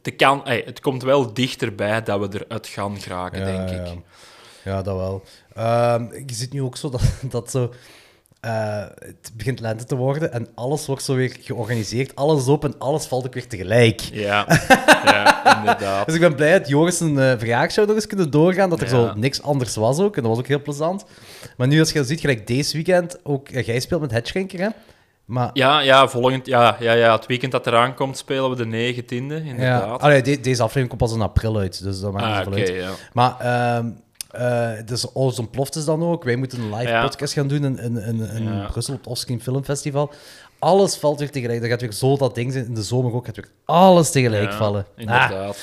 het, kan, het komt wel dichterbij dat we eruit gaan geraken, denk ik. Ja, ja dat wel. Ehm, je ziet nu ook zo dat, dat zo... eh, het begint lente te worden en alles wordt zo weer georganiseerd. Alles open en alles valt ook weer tegelijk. Ja, ja inderdaad. Dus ik ben blij dat Joris een uh, verjaarshow nog eens kunnen doorgaan, dat er Ja. zo niks anders was ook. En dat was ook heel plezant. Maar nu als je ziet, gelijk deze weekend, ook eh, jij speelt met Hedgeschenker, hè? Maar Ja, ja, volgend, ja, ja, ja, het weekend dat eraan komt spelen we de 19e, ja, inderdaad. allee, de- deze aflevering komt pas in april uit, dus dat maakt ah, niet uit. ja. Maar ehm eh dus alles ontploft is dan ook. Wij moeten een live Ja. podcast gaan doen in, in, in, in Ja. Brussel op het Offscreen Film Festival. Alles valt weer tegelijk. Dat gaat weer zo dat ding zijn. In de zomer ook gaat weer alles tegelijk Ja, vallen. Ah, Inderdaad.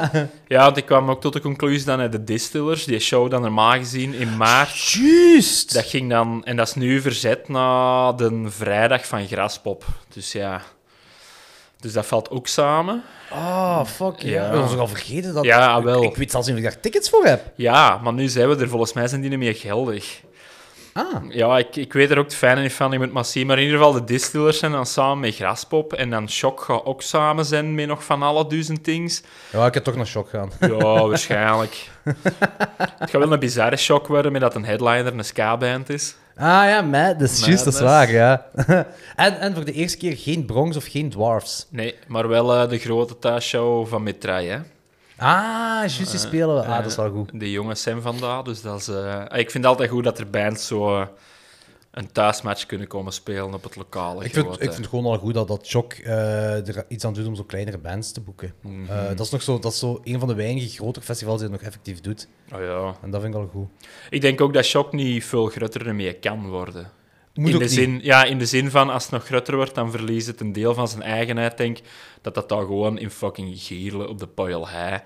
ja, want ik kwam ook tot de conclusie dat de Distillers, die show dan normaal gezien in maart, juist! dat ging dan, en dat is nu verzet na de vrijdag van Graspop. Dus ja, dus dat valt ook samen. Ah, fuck. Ja. Ja. We was al vergeten dat... Ja, ik- wel. Ik, weet zelfs niet of ik daar tickets voor heb. Ja, maar nu zijn we er, volgens mij zijn die niet meer geldig. Ah. Ja, ik, ik weet er ook het fijne niet van, ik moet maar zien. Maar in ieder geval, de Distillers zijn dan samen met Graspop. En dan Shock gaat ook samen zijn met nog van alle duizend things. Ja, ik heb toch naar shock gaan. Ja, waarschijnlijk. het gaat wel een bizarre shock worden met dat een headliner een ska-band is. Ah ja, Mad. Dat is juist, dat is waar, ja. en, en voor de eerste keer geen Bronx of geen Dwarfs. Nee, maar wel eh, de grote thuisshow van Mitraille, hè. Ah, juist, die spelen we. Ah, Eh, dat is wel goed. De jonge Sam vandaar, dus dat is... eh, ik vind het altijd goed dat er bands zo... een thuismatch kunnen komen spelen op het lokale. Ik vind, ik vind het gewoon al goed dat, dat Shock eh, er iets aan doet om zo kleinere bands te boeken. Mhm. Eh, dat is nog zo, dat is zo een van de weinige grotere festivals die het nog effectief doet. Oh ja. En dat vind ik al goed. Ik denk ook dat Shock niet veel groter ermee kan worden. Moet in, de niet. zin, ja, in de zin van, als het nog groter wordt, dan verliest het een deel van zijn eigenheid. Denk dat dat dan gewoon in fucking Gierle op de Poil High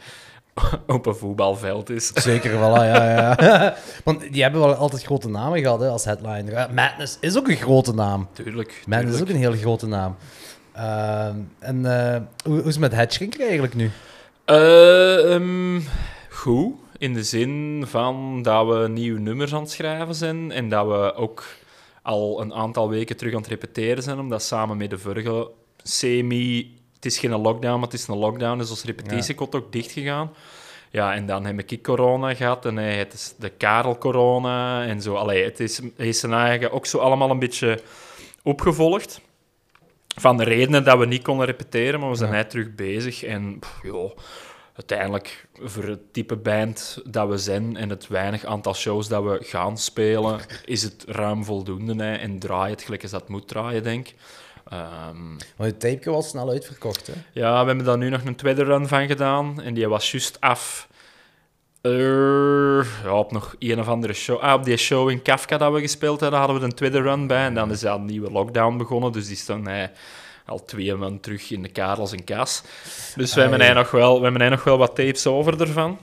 op een voetbalveld is. Zeker, voilà, ja, ja. Want die hebben wel altijd grote namen gehad hè, als headliner. Madness is ook een grote naam. Tuurlijk. Madness is ook een heel grote naam. Ehm, en eh, hoe, is het met Hedgeschenker eigenlijk nu? Eh, ehm, goed. In de zin van dat we nieuwe nummers aan het schrijven zijn en dat we ook al een aantal weken terug aan het repeteren zijn, omdat samen met de vorige semi... Het is geen lockdown, maar het is een lockdown, dus ons repetitiekot ook dicht gegaan. Ja, en dan heb ik corona gehad en hij het is de Karel corona en zo. Allee, het is, hij is zijn eigen ook zo allemaal een beetje opgevolgd. Van de redenen dat we niet konden repeteren, maar we zijn Ja. net terug bezig. En pff, ja, uiteindelijk, voor het type band dat we zijn en het weinig aantal shows dat we gaan spelen, is het ruim voldoende. Hè, en draai het gelijk als dat moet draaien, denk ik. Ehm, Want het tapeje was snel uitverkocht. Hè? ja, we hebben daar nu nog een tweede run van gedaan. En die was juist af. Ja, op nog een of andere show. Ah, op die show in Kafka dat we gespeeld hebben, hadden we een tweede run bij. En dan is daar een nieuwe lockdown begonnen. Dus die staan eh, al twee maanden terug in de Karels en Kas. Dus we, Ah, hebben ja. hij nog wel, we hebben hij nog wel wat tapes over ervan.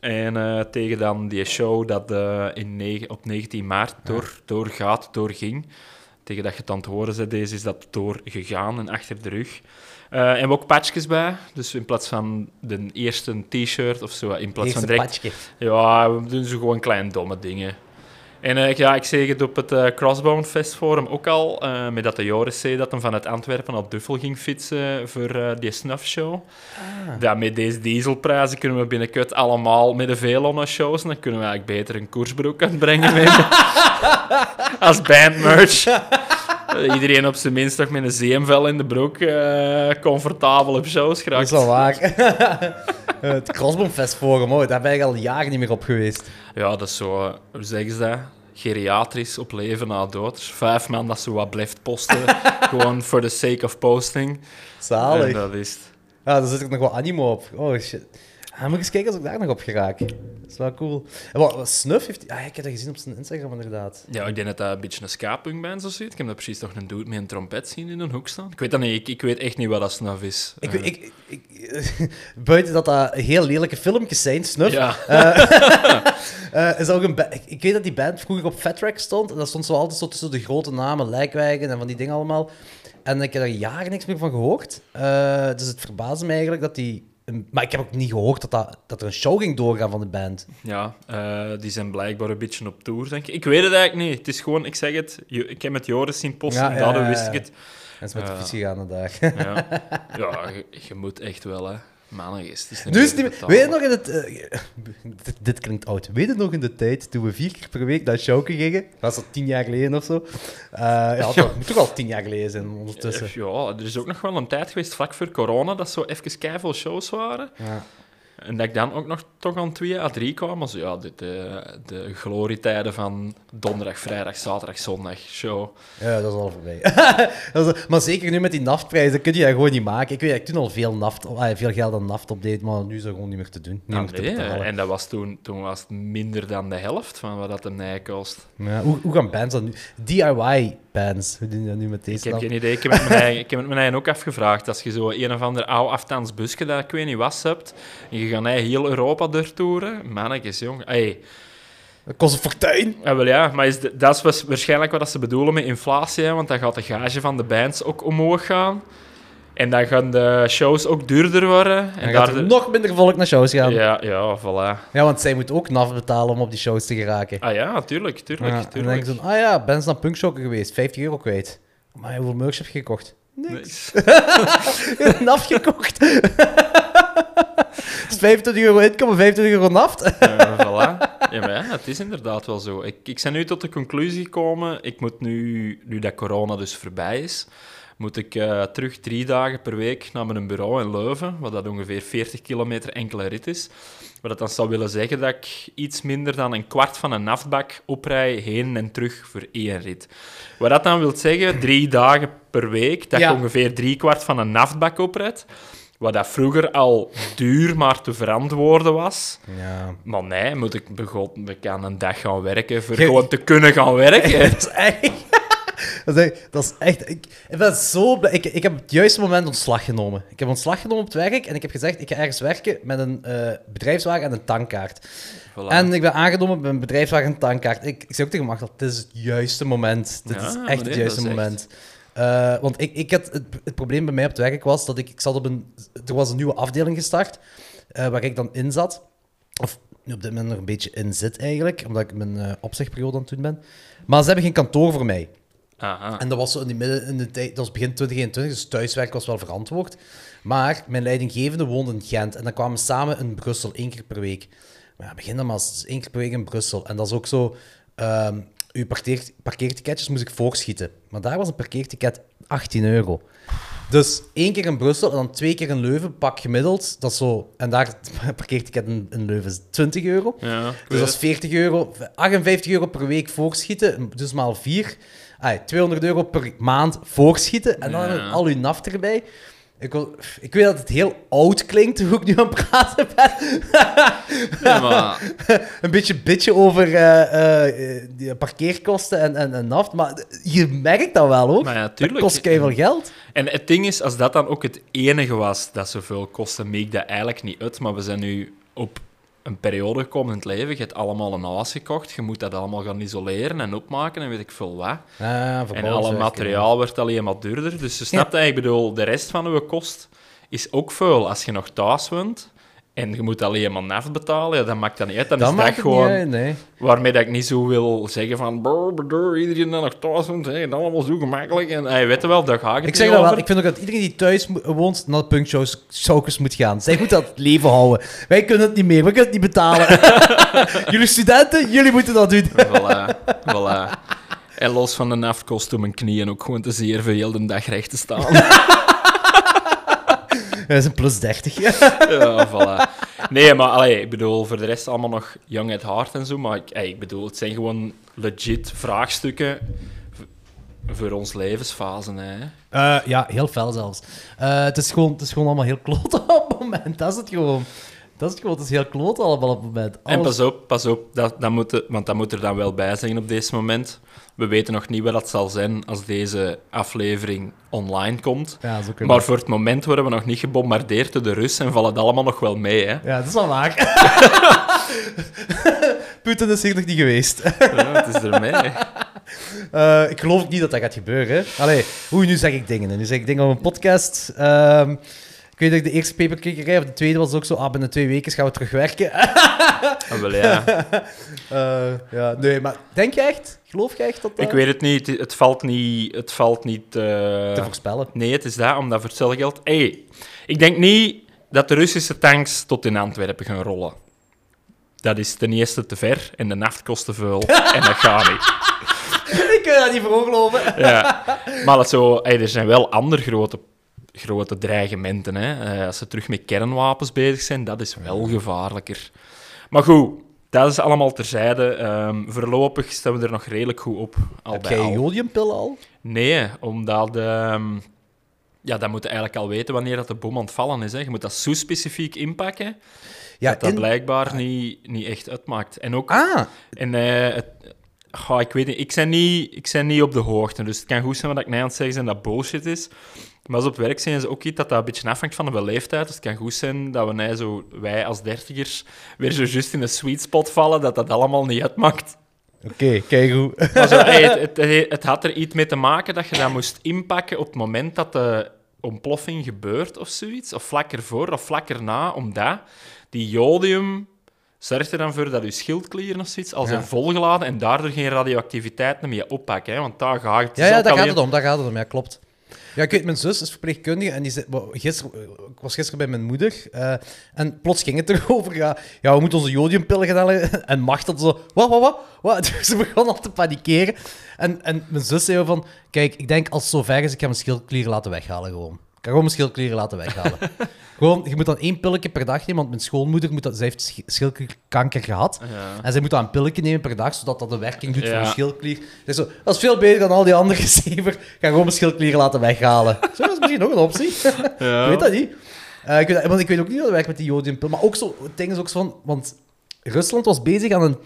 En eh, tegen dan die show dat eh, in negen- op 19 maart door, doorgaat, doorging. Tegen dat je het aan het horen bent, deze is dat doorgegaan en achter de rug. Eh, en we hebben ook patchjes bij. Dus in plaats van de eerste t-shirt of zo, in plaats Eerste van direct... patchje. Ja, we doen zo gewoon kleine domme dingen. En eh, ja, ik zeg het op het eh, Crossbone Fest Forum ook al, eh, met dat de Joris zei dat hij vanuit Antwerpen naar Duffel ging fietsen voor die snuffshow. Ah. Ja, met deze dieselprijzen kunnen we binnenkort allemaal met de Velona shows. En dan kunnen we eigenlijk beter een koersbroek uitbrengen met, als bandmerch. Iedereen op zijn minst toch met een zeemvel in de broek comfortabel op shows Dat geraakt. is wel waar. Eh, het Crossbomfest Forum, oh, daar ben ik al jaren niet meer op geweest. Ja, dat is zo, eh, hoe zeggen ze dat? Geriatrisch op leven na dood. Dus vijf man dat zo wat blijft posten. gewoon for the sake of posting. En Zalig. dat is het. Ja, daar zit ook nog wel animo op. Oh shit. Ah, moet ik eens kijken als ik daar nog op geraak. Dat is wel cool. En wat, wat Snuff heeft... Ah, ik heb dat gezien op zijn Instagram, inderdaad. Ja, ik denk dat dat een beetje een ska-punk band zo ziet. Ik heb dat precies toch een dude met een trompet zien in een hoek staan. Ik weet dat niet. Ik, ik weet echt niet wat dat snuff is. Ik, Eh, ik, ik, buiten dat dat heel lelijke filmpjes zijn, Snuff, Ja, eh, is ook een ik, weet dat die band vroeger op Fat Track stond. En dat stond zo altijd zo tussen de grote namen, Lijkwagen en van die dingen allemaal. En ik heb daar jaren niks meer van gehoord. Eh, dus het verbaasde me eigenlijk dat die... Maar ik heb ook niet gehoord dat, dat, dat er een show ging doorgaan van de band. ja eh, die zijn blijkbaar een beetje op tour, denk ik. Ik weet het eigenlijk niet. Het is gewoon, ik zeg het, ik heb het Joris zien posten, Ja, ja, daardoor ja, wist ik het. En is met de Ja. fiets gegaan vandaag. Ja, ja je, je moet echt wel, hè. Mannetjes, het is Dus, die, weet je nog in het... eh, dit, dit klinkt oud. Weet je nog in de tijd toen we vier keer per week naar Schauke gingen? Was dat tien jaar geleden of zo? Eh, ja, moet toch al tien jaar geleden zijn ondertussen. Ja, er is ook nog wel een tijd geweest, vlak voor corona, dat zo even keiveel shows waren. Ja. En dat ik dan ook nog toch aan twee à drie kwam. Zo, ja, de, de, de glorietijden van donderdag, vrijdag, zaterdag, zondag show. Ja, dat is al voorbij. Dat is- maar zeker nu met die naftprijzen kun je dat gewoon niet maken. Ik weet dat ik toen al veel, naft, veel geld aan naft opdeed, maar nu is dat gewoon niet meer te doen. Niet Ah, meer te betalen. en dat was toen, toen was het minder dan de helft van wat dat een nij kost. Ja, hoe, hoe gaan bands dat nu... Hoe doen die dat nu met deze Ik heb geen idee. Ik heb, het mijn eigen, ik heb het mijn eigen ook afgevraagd. Als je zo een of ander oude afstandsbusje dat ik weet niet was hebt, en je gaat heel Europa doortoeren, mannetjes, jong. Hey, Dat kost een fortuin. Ja, wel ja, maar is de- dat is was- waarschijnlijk wat dat ze bedoelen met inflatie, hè, want dan gaat de gage van de bands ook omhoog gaan. En dan gaan de shows ook duurder worden. En En daar er nog minder volk naar shows gaan. Ja. Ja, ja, voilà. want zij moeten ook naf betalen om op die shows te geraken. Ah ja, tuurlijk, tuurlijk, Ja, en dan denk je zo, ah ja, bands naar punkshocken geweest, 50 euro kwijt. Maar hoeveel merch heb je gekocht? Niks. naf gekocht. dus 25 euro inkomen, 25 euro naft. Ja, voilà. Ja, maar ja, het is inderdaad wel zo. Ik, ik ben nu tot de conclusie gekomen, ik moet nu, nu dat corona dus voorbij is, moet ik eh, terug drie dagen per week naar mijn bureau in Leuven, wat dat ongeveer 40 kilometer enkele rit is. Wat dat dan zou willen zeggen dat ik iets minder dan een kwart van een naftbak oprij heen en terug voor één rit. Wat dat dan wil zeggen, drie dagen per week, dat Ja. je ongeveer drie kwart van een naftbak oprijdt. Wat dat vroeger al duur maar te verantwoorden was. Ja. Maar nee, moet ik begonnen, ik kan een dag gaan werken voor gewoon te kunnen gaan werken. Dat is echt... Dat is echt... Dat is echt ik, ik ben zo blij. Ik, ik heb op het juiste moment ontslag genomen. Ik heb ontslag genomen op het werk en ik heb gezegd, ik ga ergens werken met een eh, bedrijfswagen en een tankkaart. Voilà. En ik ben aangenomen met een bedrijfswagen en een tankkaart. Ik, ik zei ook tegen Magda, dit is het juiste moment. Dit Ja, is echt nee, het juiste dat echt- moment. Eh, want ik, ik had het, het probleem bij mij op het werk was dat ik, ik zat op een... Er was een nieuwe afdeling gestart, eh, waar ik dan in zat. Of nu op dit moment nog een beetje in zit eigenlijk, omdat ik mijn eh, opzegperiode aan het doen ben. Maar ze hebben geen kantoor voor mij. En dat was zo in, midden, in de tijd, dat was begin 2021, dus thuiswerk was wel verantwoord. Maar mijn leidinggevende woonde in Gent en dan kwamen we samen in Brussel één keer per week. Maar ja, begin dan maar eens één keer per week in Brussel. En dat is ook zo, ehm uw parkeer, parkeerticketjes moest ik voorschieten. Maar daar was een parkeerticket 18 euro. Dus één keer in Brussel en dan twee keer in Leuven, pak gemiddeld. Dat is zo, en daar parkeerticket in, in Leuven is 20 euro. Ja, Dus dat is 40 euro, 58 euro per week voorschieten, dus maal 4. Ai, 200 euro per maand voorschieten en dan Ja. al uw naft erbij. Ik, wil, ik weet dat het heel oud klinkt hoe ik nu aan het praten ben. maar Een beetje bitje over eh, eh, die parkeerkosten en, en, en naft, maar je merkt dat wel ook. Maar ja, dat kost veel geld. En het ding is, als dat dan ook het enige was dat zoveel kostte, meek ik dat eigenlijk niet uit. Maar we zijn nu op een periode gekomen in het leven. Je hebt allemaal een huis gekocht. Je moet dat allemaal gaan isoleren en opmaken en weet ik veel wat. Ah, En alle materiaal wordt alleen maar duurder. Dus je snapt dat, ik bedoel, de rest van je kost is ook veel. Als je nog thuis woont en je moet alleen maar naft betalen, ja, dan maakt dat niet uit. Dan Dat is dat gewoon... niet uit, nee. Waarmee dat ik niet zo wil zeggen van... brr, brr, iedereen dat nog thuis woont, hè, het allemaal zo gemakkelijk. En hey, weet wel, daar ga ik Ik zeg dat wel. Ik vind ook dat iedereen die thuis woont naar de punkshows moet gaan. Zij moeten dat leven houden. Wij kunnen het niet meer. We kunnen het niet betalen. jullie studenten, jullie moeten dat doen. Voilà, voilà. En los van de naft kost om mijn knieën ook gewoon te zeer veel heel de dag recht te staan. Dat is een plus 30. ja, voilà. Nee, maar allee, ik bedoel, voor de rest allemaal nog young at heart en zo. Maar ik, ik bedoel, het zijn gewoon legit vraagstukken voor ons levensfase. Hè. Eh, ja, heel fel zelfs. Eh, het, is gewoon, het is gewoon allemaal heel kloot op het moment. Dat is het gewoon. Dat is het gewoon. Het is heel kloot allemaal op het moment. En pas op, pas op, dat, dat moet, want dat moet er dan wel bij zijn op deze moment. We weten nog niet wat dat zal zijn als deze aflevering online komt. Ja, zo kunnen Maar voor het moment worden we nog niet gebombardeerd door de Russen en vallen het allemaal nog wel mee. Hè. Ja, dat is wel waar. Poetin is hier nog niet geweest. Ja, het is ermee. Eh, ik geloof niet dat dat gaat gebeuren. Allee, hoe nu zeg ik dingen. Nu zeg ik dingen op een podcast. Ehm, ik weet dat ik de eerste paperkikkerij, of de tweede was ook zo, ah, binnen twee weken gaan we terugwerken. Ah, wel, ja. Eh, ja, nee, maar denk je echt? Geloof je echt dat dat Ik weet het niet. Het, valt niet... Het valt niet eh, te voorspellen? Nee, het is dat, omdat voor hetzelfde geld... Hey, ik denk niet dat de Russische tanks tot in Antwerpen gaan rollen. Dat is ten eerste te ver en de naft kost te veel. en dat gaat niet. ik kan dat niet voor geloven. Ja. Maar het zo, hey, er zijn wel andere grote, grote dreigementen. Hè. Eh, als ze terug met kernwapens bezig zijn, dat is wel gevaarlijker. Maar goed, dat is allemaal terzijde. Ehm, voorlopig staan we er nog redelijk goed op. Al Heb jij jodiumpil al? Nee, omdat... ehm, ja, dan moet je eigenlijk al weten wanneer dat de bom aan het vallen is. Hè. Je moet dat zo specifiek inpakken, Ja, dat dat in- blijkbaar niet, niet echt uitmaakt. En ook... Ah, En eh, het, ik weet niet, ik ben niet, ik ben niet op de hoogte. Dus het kan goed zijn wat ik net aan het zeggen dat bullshit is. Maar als op werk zijn is ook iets dat dat een beetje afhangt van de leeftijd. Dus het kan goed zijn dat we, nee, zo, wij als dertigers weer zo juist in een sweet spot vallen, dat dat allemaal niet uitmaakt. oké, kijk hoe. Hey, het, het, het had er iets mee te maken dat je dat moest inpakken op het moment dat de ontploffing gebeurt of zoiets. Of vlak ervoor of vlak erna, omdat die jodium zorgt er dan voor dat je schildklieren of zoiets al zijn Ja. volgeladen en daardoor geen radioactiviteit meer oppakken. Hè? Want daar gaat het. Ja, is ja daar gaat het om, daar gaat het om. Ja, klopt. Ja, ik weet, mijn zus is verpleegkundige en die zei, gisteren, ik was gisteren bij mijn moeder eh, en plots ging het erover, ja, ja, we moeten onze jodiumpillen gaan halen. En Macht had zo, wat, wat, wat? Dus ze begon al te panikeren. En, en mijn zus zei van, kijk, ik denk als het zover is, ik ga mijn schildklieren laten weghalen gewoon. Ga gewoon mijn schildklieren laten weghalen. gewoon, je moet dan één pilletje per dag nemen, want mijn schoonmoeder moet dat, zij heeft sch- schildklierkanker gehad. Ja. En zij moet dan een pilletje nemen per dag, zodat dat de werking doet voor Ja. een schildklier. Dus zo, dat is veel beter dan al die andere zever. Ik ga gewoon mijn schildklieren laten weghalen. Zo, dat is misschien nog een optie. Ja. Ik weet dat niet. Eh, ik weet, want ik weet ook niet hoe dat werkt met die jodiumpil. Maar ook zo, het ding is ook zo van... Want Rusland was bezig aan een,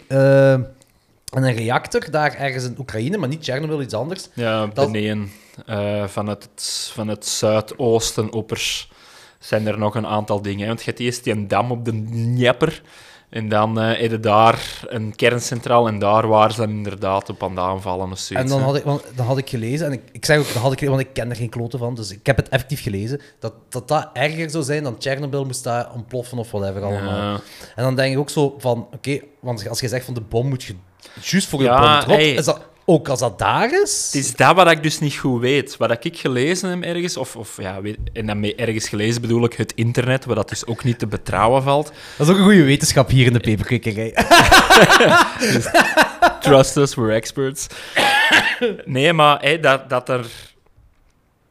aan een reactor daar ergens in Oekraïne, maar niet Tsjernobyl, iets anders. Ja, beneden. Eh, van, het, van het zuidoosten oppers zijn er nog een aantal dingen. Want je hebt eerst die dam op de Dnieper. En dan heb je daar een kerncentraal. En daar waren ze dan inderdaad op aan het aanvallen of zoiets. En dan had ik, want, dan had ik gelezen, en ik, ik zeg ook, dat had ik, want ik ken er geen kloten van, dus ik heb het effectief gelezen, dat dat, dat erger zou zijn dan Tsjernobyl moest daar ontploffen of whatever allemaal. Ja. En dan denk ik ook zo van, oké, want als je zegt van de bom moet je juist voor de Ja, bom hey. is dat ook als dat daar is? Het is dat wat ik dus niet goed weet. Wat ik gelezen heb ergens, of, of ja, weet- en dan met ergens gelezen bedoel ik het internet, waar dat dus ook niet te betrouwen valt. Dat is ook een goede wetenschap hier in de peperkwekerij. Trust us, we're experts. Nee, maar dat, dat er...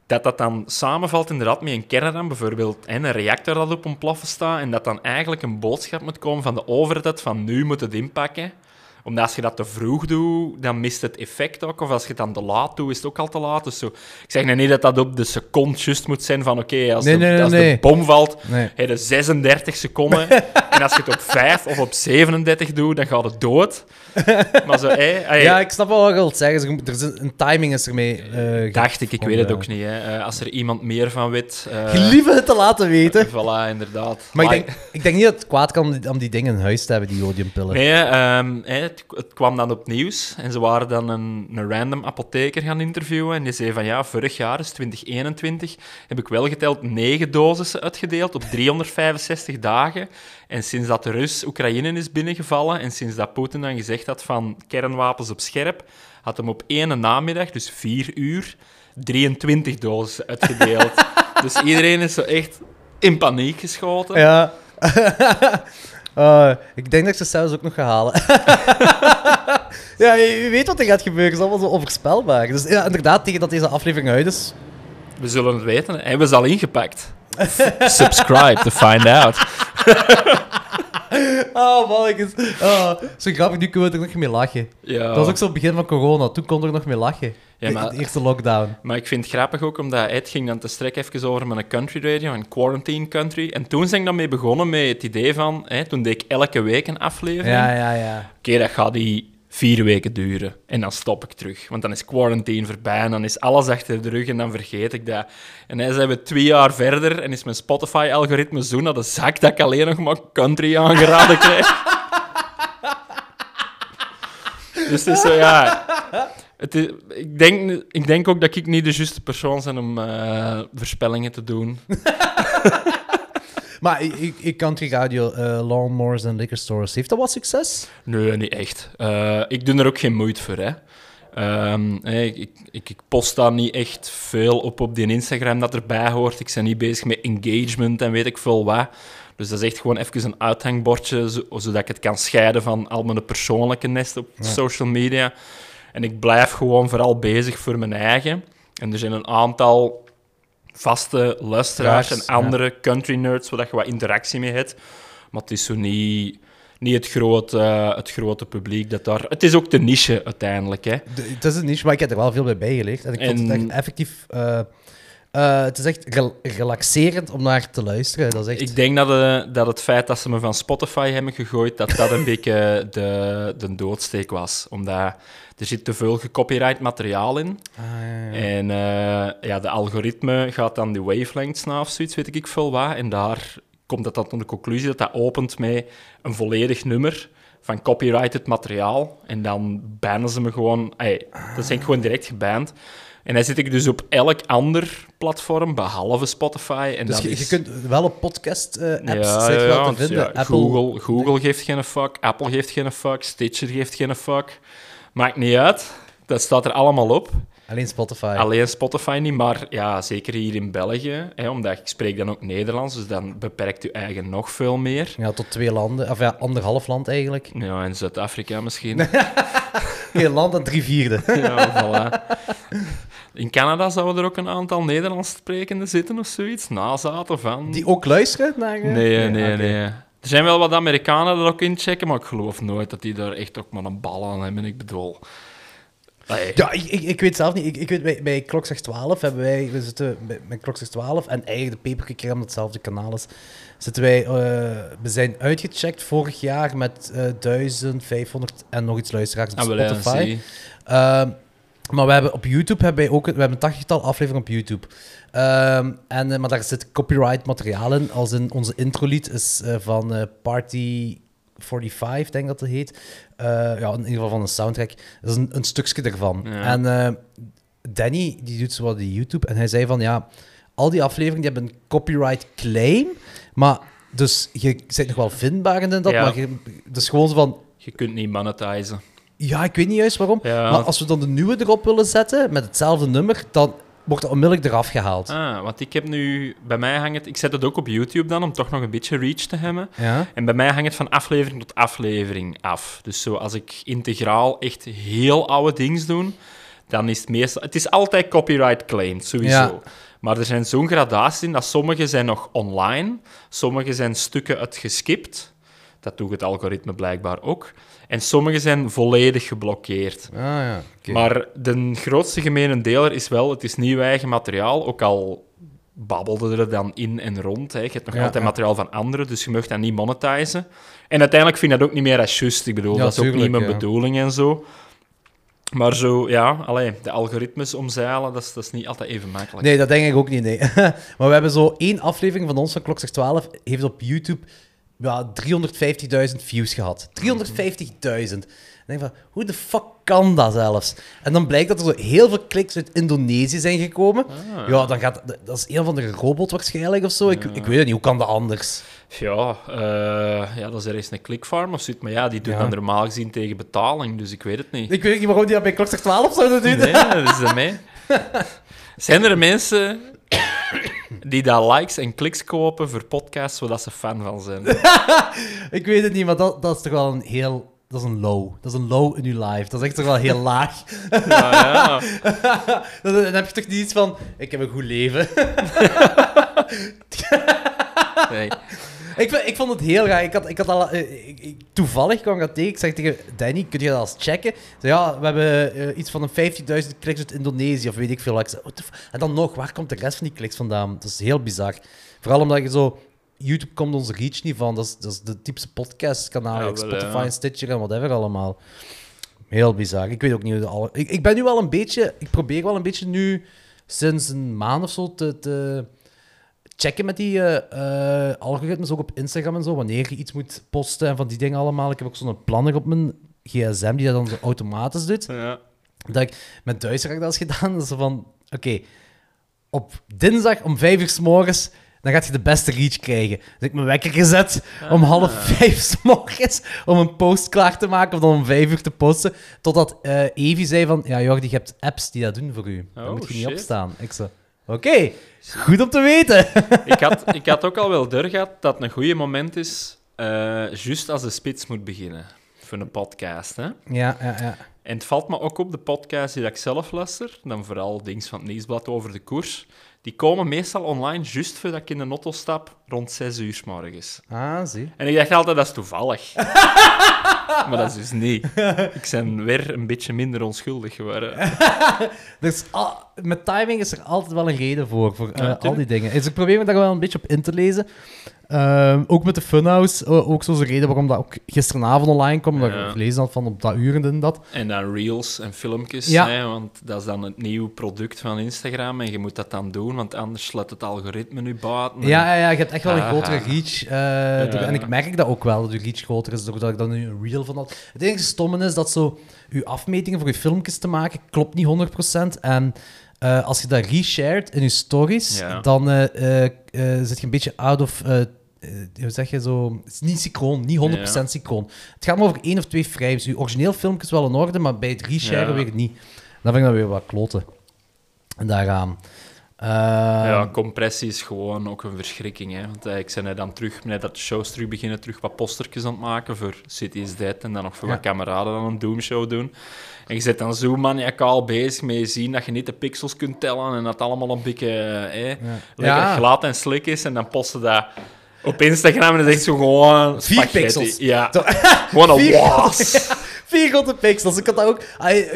Dat dat dan samenvalt inderdaad met een kernramp, bijvoorbeeld hè, een reactor dat op ontploffen staat, en dat dan eigenlijk een boodschap moet komen van de overheid van nu moet het inpakken. Omdat als je dat te vroeg doet, dan mist het effect ook. Of als je het dan te laat doet, is het ook al te laat. Dus zo. Ik zeg nou niet dat dat op de seconde juist moet zijn van oké, als, Nee, de, nee, nee, als nee. de bom valt, heb je 36 seconden. en als je het op 5 of op 37 doet, dan gaat het dood. Maar zo, hey, Ja, ik snap wel wat je wilt zeggen. Er is een, een timing is ermee. eh Dacht ik, ik weet het Ja. ook niet. Hè. Eh, als er iemand meer van weet. eh Gelieve het te laten weten. Voilà, inderdaad. Maar ik denk, ik denk niet dat het kwaad kan om die, om die dingen in huis te hebben, die jodiumpillen. Nee, ehm, hè, het, het kwam dan op nieuws en ze waren dan een, een random apotheker gaan interviewen. En die zei van ja, vorig jaar, dus 2021, heb ik wel geteld negen dosissen uitgedeeld op 365 dagen. En sinds dat de Rus Oekraïne is binnengevallen en sinds dat Poetin dan gezegd had van kernwapens op scherp, had hem op één namiddag, dus vier uur, 23 dosissen uitgedeeld. dus iedereen is zo echt in paniek geschoten. Ja. Eh, ik denk dat ik ze zelfs ook nog ga halen. ja, je, weet wat er gaat gebeuren. Het is allemaal zo onvoorspelbaar. Dus ja, inderdaad, tegen dat deze aflevering uit is. We zullen het weten. Hebben ze al ingepakt? Subscribe to find out. Oh, mannetjes. Oh, zo grappig, nu kunnen we er nog mee lachen. Ja. Dat was ook zo het begin van corona. Toen kon er nog mee lachen. Ja, De- maar- De eerste lockdown. Maar ik vind het grappig ook, omdat Ed ging dan te strek even over met een country radio, een quarantine country. En toen zijn ik dan mee begonnen met het idee van, hè, toen deed ik elke week een aflevering. Ja, ja, ja. Oké, dat gaat die vier weken duren. En dan stop ik terug. Want dan is quarantine voorbij en dan is alles achter de rug en dan vergeet ik dat. En dan zijn we twee jaar verder en is mijn Spotify-algoritme zo naar de zak dat ik alleen nog maar country aangeraden krijg. dus het is zo, ja... Het ik, denk, ik denk ook dat ik niet de juiste persoon ben om eh, voorspellingen te doen. Maar ik, ik, country radio, eh lawnmowers en liquor stores, heeft dat wat succes? Nee, niet echt. Eh, ik doe er ook geen moeite voor, hè. Ehm, ik, ik, ik post daar niet echt veel op op die Instagram dat erbij hoort. Ik ben niet bezig met engagement en weet ik veel wat. Dus dat is echt gewoon even een uithangbordje, zo- zodat ik het kan scheiden van al mijn persoonlijke nest op social media. En ik blijf gewoon vooral bezig voor mijn eigen. En er zijn een aantal vaste luisteraars en ja. andere country nerds waar je wat interactie mee hebt. Maar het is zo niet, niet het, grote, het grote publiek dat daar... Het is ook de niche uiteindelijk, hè. De- Het is een niche, maar ik heb er wel veel bij bijgeleerd. En ik vond het echt effectief... eh, eh, het is echt rel- relaxerend om naar te luisteren. Dat is echt... Ik denk dat, eh, dat het feit dat ze me van Spotify hebben gegooid, dat dat een beetje de, de doodsteek was. Omdat er zit te veel gecopyright materiaal in. Ah, ja, ja. En eh, ja, de algoritme gaat dan de wavelengths na of zoiets, weet ik veel wat. En daar komt het dan tot de conclusie dat dat opent met een volledig nummer van copyrighted materiaal. En dan bannen ze me gewoon... Ey, dat zijn gewoon direct geband. En dan zit ik dus op elk ander platform, behalve Spotify. En Dus dat je, is... je kunt wel op podcast-apps Ja, zich ja, wel te vinden. ja, Apple, Google, Google geeft geen fuck, Apple geeft geen fuck, Stitcher geeft geen fuck. Maakt niet uit. Dat staat er allemaal op. Alleen Spotify. Alleen Spotify niet, maar ja, zeker hier in België, hè, omdat ik spreek dan ook Nederlands, dus dan beperkt je eigen nog veel meer. Ja, tot twee landen. Of ja, anderhalf land eigenlijk. Ja, in Zuid-Afrika misschien. Oké, land en drie vierde. ja, voilà. In Canada zouden er ook een aantal Nederlands sprekenden zitten of zoiets, nazaten van... Die ook luisteren naar... eh? Nee, nee, nee. Er zijn wel wat Amerikanen er ook in checken, maar ik geloof nooit dat die daar echt ook maar een bal aan hebben. Ik bedoel... Allee. Ja, ik, ik, ik weet zelf niet. Ik, ik weet, bij, bij Klokslag 12 hebben wij... We zitten bij, bij Klokslag 12 en eigenlijk de Papercake omdat hetzelfde kanaal is, zitten wij... eh, we zijn uitgecheckt vorig jaar met eh 1500 en nog iets luisteraars op Ah, Spotify. Ehm, maar we hebben op YouTube hebben wij ook we hebben een tachtigtal afleveringen op YouTube. Ehm, en, eh, maar daar zit copyright materiaal in. Als in onze introlied is van Party 45, denk ik dat het heet. Eh, ja, in ieder geval van een soundtrack. Dat is een, een stukje ervan. Ja. En eh, Danny, die doet zo wat die YouTube. En hij zei van, ja, al die afleveringen die hebben een copyright claim. Maar, dus je bent nog wel vindbaar in dat. Ja. Maar je, is gewoon zo van, Je kunt niet monetizen. ja, ik weet niet juist waarom. Ja. Maar als we dan de nieuwe erop willen zetten, met hetzelfde nummer, dan wordt het onmiddellijk eraf gehaald. Ah, want ik heb nu... Bij mij hangt het... Ik zet het ook op YouTube dan, om toch nog een beetje reach te hebben. Ja? En bij mij hangt het van aflevering tot aflevering af. Dus zo, als ik integraal echt heel oude dingen doe, dan is het meestal... Het is altijd copyright claimed, sowieso. Ja. Maar er zijn zo'n gradaties in dat sommige zijn nog online, sommige zijn stukken uitgeskipt. Dat doet het algoritme blijkbaar ook. En sommige zijn volledig geblokkeerd. Ah ja. Maar de grootste gemene deler is wel, het is nieuw eigen materiaal, ook al babbelde er dan in en rond. Hè. Je hebt nog Ja, altijd ja. materiaal van anderen, dus je mag dat niet monetizen. En uiteindelijk vind ik dat ook niet meer als just. Ik bedoel, Ja, dat is ook niet mijn bedoeling en zo. Maar zo, ja, allee, de algoritmes omzeilen, dat is, dat is niet altijd even makkelijk. Nee, dat denk ik ook niet, nee. maar we hebben zo één aflevering van ons van Klokslag 12, heeft op YouTube ja, 350.000 views gehad. 350.000. En denk van, hoe de fuck kan dat zelfs? En dan blijkt dat er zo heel veel kliks uit Indonesië zijn gekomen. Ah. Ja, dan gaat, dat is een van de robot waarschijnlijk of zo. Ik, ik weet het niet, hoe kan dat anders? Ja, eh, ja, dat is er eens een clickfarm of zoiets. Maar ja, die doen Ja. dat normaal gezien tegen betaling, dus ik weet het niet. Ik weet niet waarom die dat bij Klokslag 12 zouden doen. Nee, dat is ermee. Zijn er mensen die daar likes en kliks kopen voor podcasts zodat ze fan van zijn? Ik weet het niet, maar dat, dat is toch wel een heel... Dat is een low. Dat is een low in uw life. Dat is echt toch wel heel laag. Ja, ja. Dan, dan heb je toch niet iets van... Ik heb een goed leven. Nee. Ik, ik vond het heel raar. Ik had, ik had al, eh, ik- toevallig kwam ik dat tegen. Ik zeg tegen Danny, kun je dat eens checken? Zei, ja, we hebben eh, iets van een 50.000 kliks uit Indonesië of weet ik veel. Ik zei, en dan nog, waar komt de rest van die kliks vandaan? Dat is heel bizar. Vooral omdat je zo... YouTube komt onze reach niet van. Dat is, dat is de typische podcastkanaal. Ja, Spotify ja. Stitcher en whatever allemaal. Heel bizar. Ik weet ook niet hoe de alle... Ik, ik ben nu wel een beetje... Ik probeer wel een beetje nu, sinds een maand of zo, te... te checken met die eh, algoritmes, ook op Instagram en zo, wanneer je iets moet posten en van die dingen allemaal. Ik heb ook zo'n planner op mijn gsm die dat dan zo automatisch doet. Ja. Dat ik met Duitsland dat eens gedaan. Dat is van, oké, op dinsdag om vijf uur s morgens, dan gaat je de beste reach krijgen. Dus ik heb mijn wekker gezet om half vijf s morgens om een post klaar te maken of dan om vijf uur te posten. Totdat eh Evie zei van, ja Jordi, je hebt apps die dat doen voor u. Dan Oh, moet je niet opstaan. Ik zo, oké, goed om te weten. Ik, had, ik had ook al wel deur gehad dat het een goede moment is, eh juist als de spits moet beginnen. Voor een podcast, hè. ja, ja, ja. En het valt me ook op, de podcast die ik zelf luister, dan vooral dingen van het Nieuwsblad over de koers, die komen meestal online juist voordat ik in de auto stap, rond 6 uur 's morgens. Ah, zie. En ik dacht altijd, dat is toevallig. maar dat is dus niet. Ik ben weer een beetje minder onschuldig geworden. Dus al- met timing is er altijd wel een reden voor, voor eh, Ja, al die dingen. Dus ik probeer me daar wel een beetje op in te lezen. Ehm, ook met de Funhouse, eh, ook zo'n reden waarom dat ook gisteravond online kwam. Dat ik gelezen had van op dat uur en dit en dat. En dan reels en filmpjes, Ja. hè, want dat is dan het nieuwe product van Instagram en je moet dat dan doen, want anders slaat het algoritme nu buiten. Ja, ja, ja, je hebt echt wel een Aha. grotere reach. eh, door-. En ik merk dat ook wel, dat je reach groter is, doordat ik dan nu een reel van had. Het enige stomme is dat zo, je afmetingen voor je filmpjes te maken, klopt niet 100%. En eh, als je dat reshared in je stories, Ja. dan zit je een beetje out of... eh, eh, hoe zeg je zo? Het is niet synchroon, niet 100% synchroon. Het gaat maar over één of twee frames. Je origineel filmpje is wel in orde, maar bij het resharen Ja. weer niet. Dan vind ik dat weer wat kloten. En daaraan. Uh, ja, compressie is gewoon ook een verschrikking. Hè? Want uh, ik ben dan terug, net dat de shows terug beginnen, terug wat postertjes aan het maken voor City is Dead en dan nog voor Ja. wat kameraden dan een Doom-show doen. En je zit dan zo maniacaal bezig met je zien dat je niet de pixels kunt tellen en dat allemaal een beetje eh, ja. lekker Ja. glad en slik is. En dan posten dat op Instagram en dan is echt zo gewoon Vier spaghetti. pixels. Ja, Zo- gewoon een Vier- was. Vier grote pixels. Ik had dat ook...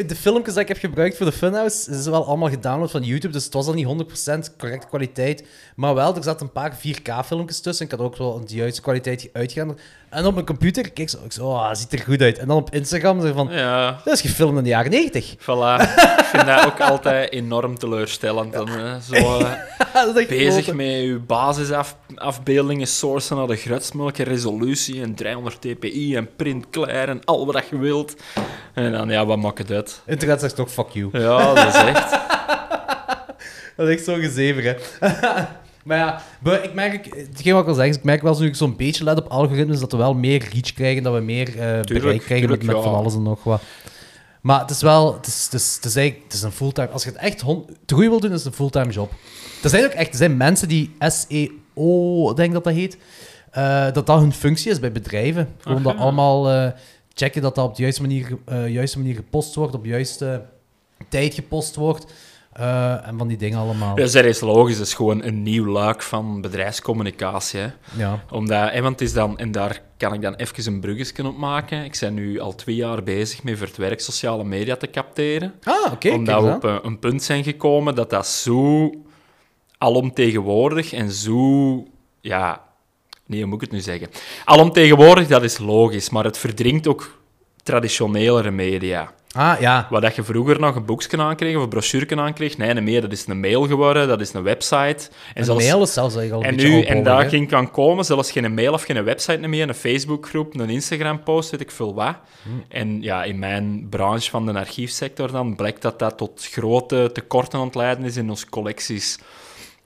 De filmpjes die ik heb gebruikt voor de Funhouse, is wel allemaal gedownload van YouTube, dus het was al niet 100% correcte kwaliteit. Maar wel, er zaten een paar 4K-filmpjes tussen. Ik had ook wel de juiste kwaliteit uitgerenderd. En op mijn computer, kijk zo, ik zo, oh, ziet er goed uit. En dan op Instagram zeg ik van, Ja, dat is gefilmd in de jaren 90. voilà. Ik vind dat ook altijd enorm teleurstellend. Dan, zo, eh, bezig grote. met je basisafbeeldingen sourcen naar de grootste resolutie en 300 dpi en print klaar en al wat je wilt. En dan, ja, wat maakt het uit? Internet zegt toch, fuck you. Ja, dat is echt. Dat is echt zo gezever, hè. maar ja, be- ik merk, hetgeen wat ik al zeg, is, ik merk wel zo ik zo'n beetje let op algoritmes, dat we wel meer reach krijgen, dat we meer eh bereik krijgen met, tuurlijk, met ja. van alles en nog wat. Maar het is wel, het is, het is, het is het is een fulltime, als je het echt te goed wil doen, is het een fulltime job. Er zijn ook echt, er zijn mensen die SEO, denk ik dat dat heet, eh, dat dat hun functie is bij bedrijven. Gewoon dat allemaal eh, checken dat dat op de juiste manier, juiste manier gepost wordt, op de juiste tijd gepost wordt. Eh, en van die dingen allemaal. Ja, dat is logisch. Dat is gewoon een nieuw luik van bedrijfscommunicatie. Hè. Ja. Omdat, hè, want het is dan, en daar kan ik dan even een bruggetje op maken. Ik ben nu al twee jaar bezig met voor het werk sociale media te capteren. Ah, oké. omdat we op een, een punt zijn gekomen dat dat zo alomtegenwoordig en zo... Ja, nee, hoe moet ik het nu zeggen? Alomtegenwoordig, dat is logisch, maar het verdringt ook traditionelere media. Ah, ja. Wat dat je vroeger nog een boekje aankreeg of een brochure aankreeg, nee, niet meer. Dat is een mail geworden, dat is een website. En, En zelfs- mail is zelfs eigenlijk al een en nu, en daar ging kan komen, zelfs geen mail of geen website meer, een Facebookgroep, een Instagram-post, weet ik veel wat. Hmm. En ja, in mijn branche van de archiefsector dan blijkt dat dat tot grote tekorten aan het leiden is in onze collecties.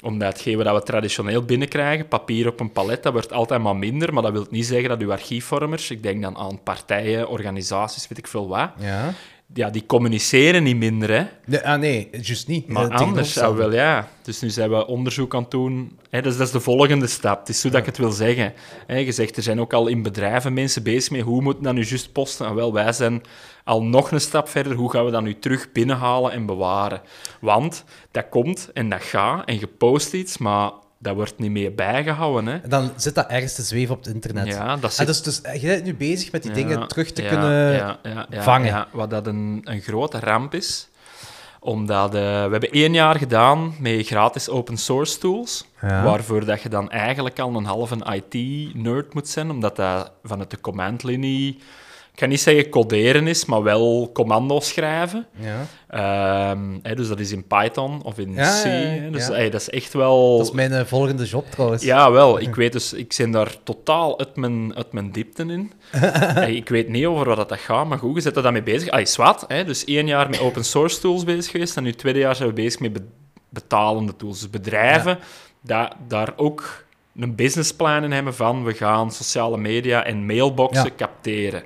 Omdat hetgeen wat we traditioneel binnenkrijgen, papier op een palet, dat wordt altijd maar minder. Maar dat wil niet zeggen dat uw archiefvormers, ik denk dan aan partijen, organisaties, weet ik veel wat, Ja. Ja, die communiceren niet minder, hè. Nee, ah, nee, juist niet. Maar Eh, anders, ah, wel ja. Dus nu zijn we onderzoek aan het doen. Hè, dus dat is de volgende stap. Het is zo dat ik het wil zeggen. Hè, je zegt, er zijn ook al in bedrijven mensen bezig met hoe moeten dat nu juist posten. En wel, wij zijn al nog een stap verder. Hoe gaan we dat nu terug binnenhalen en bewaren? Want dat komt en dat gaat en je post iets, maar dat wordt niet meer bijgehouden. Hè. En dan zit dat ergens te zweven op het internet. Ja, dat Ah, zit dus, dus je bent nu bezig met die Ja, dingen terug te ja, kunnen... ja, vangen. Ja, wat dat een, een grote ramp is. Omdat eh, we hebben één jaar gedaan met gratis open source tools. Waarvoor dat je dan eigenlijk al een halve IT-nerd moet zijn. Omdat dat vanuit de command-linie... Ik ga niet zeggen coderen is, maar wel commando's schrijven. Ja. Ehm, dus dat is in Python of in Ja, C. ja, hè. Dus ja. hey, dat is echt wel... Dat is mijn eh, volgende job trouwens. Ja, wel. Ik weet dus, ik ben daar totaal uit mijn, uit mijn diepte in. Hey, ik weet niet over wat dat gaat, maar goed, je zit er dan mee bezig. Ah, is wat, hè? Dus één jaar met open source tools bezig geweest en nu tweede jaar zijn we bezig met be- betalende tools. Dus bedrijven dat daar ook een businessplan in hebben van we gaan sociale media en mailboxen capteren.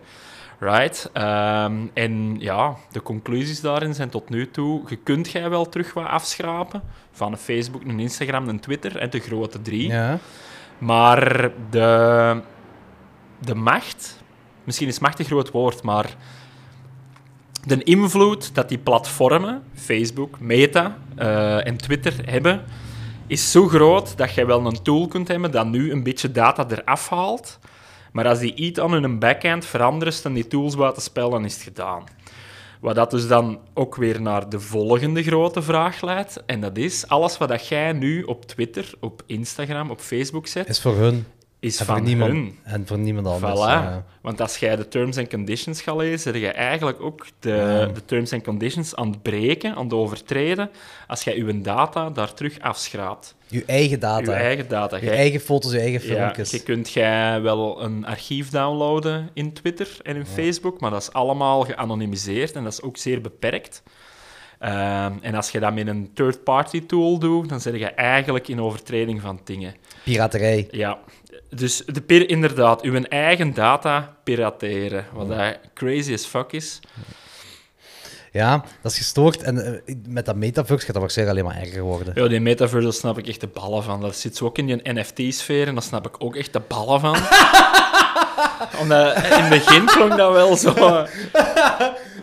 Right? Ehm, en ja, de conclusies daarin zijn tot nu toe... Je kunt jij wel terug wat afschrapen van een Facebook, een Instagram, een Twitter, en de grote drie. Ja. Maar de, de macht, misschien is macht een groot woord, maar de invloed dat die platformen, Facebook, Meta eh, en Twitter hebben, is zo groot dat je wel een tool kunt hebben dat nu een beetje data eraf haalt. Maar als die iets aan hun backend veranderen, dan die tools buiten spel, dan is het gedaan. Wat dat dus dan ook weer naar de volgende grote vraag leidt. En dat is, alles wat dat jij nu op Twitter, op Instagram, op Facebook zet, Is voor hun. Is En voor van niemand, hun. En voor niemand anders. Voilà. ja. Want als jij de terms and conditions gaat lezen, zeg je eigenlijk ook de, Ja. de terms and conditions aan het breken, aan het overtreden, als jij je data daar terug afschraapt. Je eigen data. Je eigen data. Je Jij- eigen foto's, je eigen ja, filmpjes. je kunt jij wel een archief downloaden in Twitter en in Facebook, maar dat is allemaal geanonimiseerd en dat is ook zeer beperkt. Ehm, en als je dat met een third-party tool doet, dan zit je eigenlijk in overtreding van dingen. Piraterij. Ja, dus de pir- inderdaad, uw eigen data pirateren, wat dat crazy as fuck is. Ja, dat is gestoord. En eh, met dat metaverse gaat dat waarschijnlijk alleen maar erger worden. Ja, die metaverse, daar snap ik echt de ballen van. Dat zit zo ook in die NFT-sfeer en daar snap ik ook echt de ballen van. Omdat in het begin klonk dat wel zo...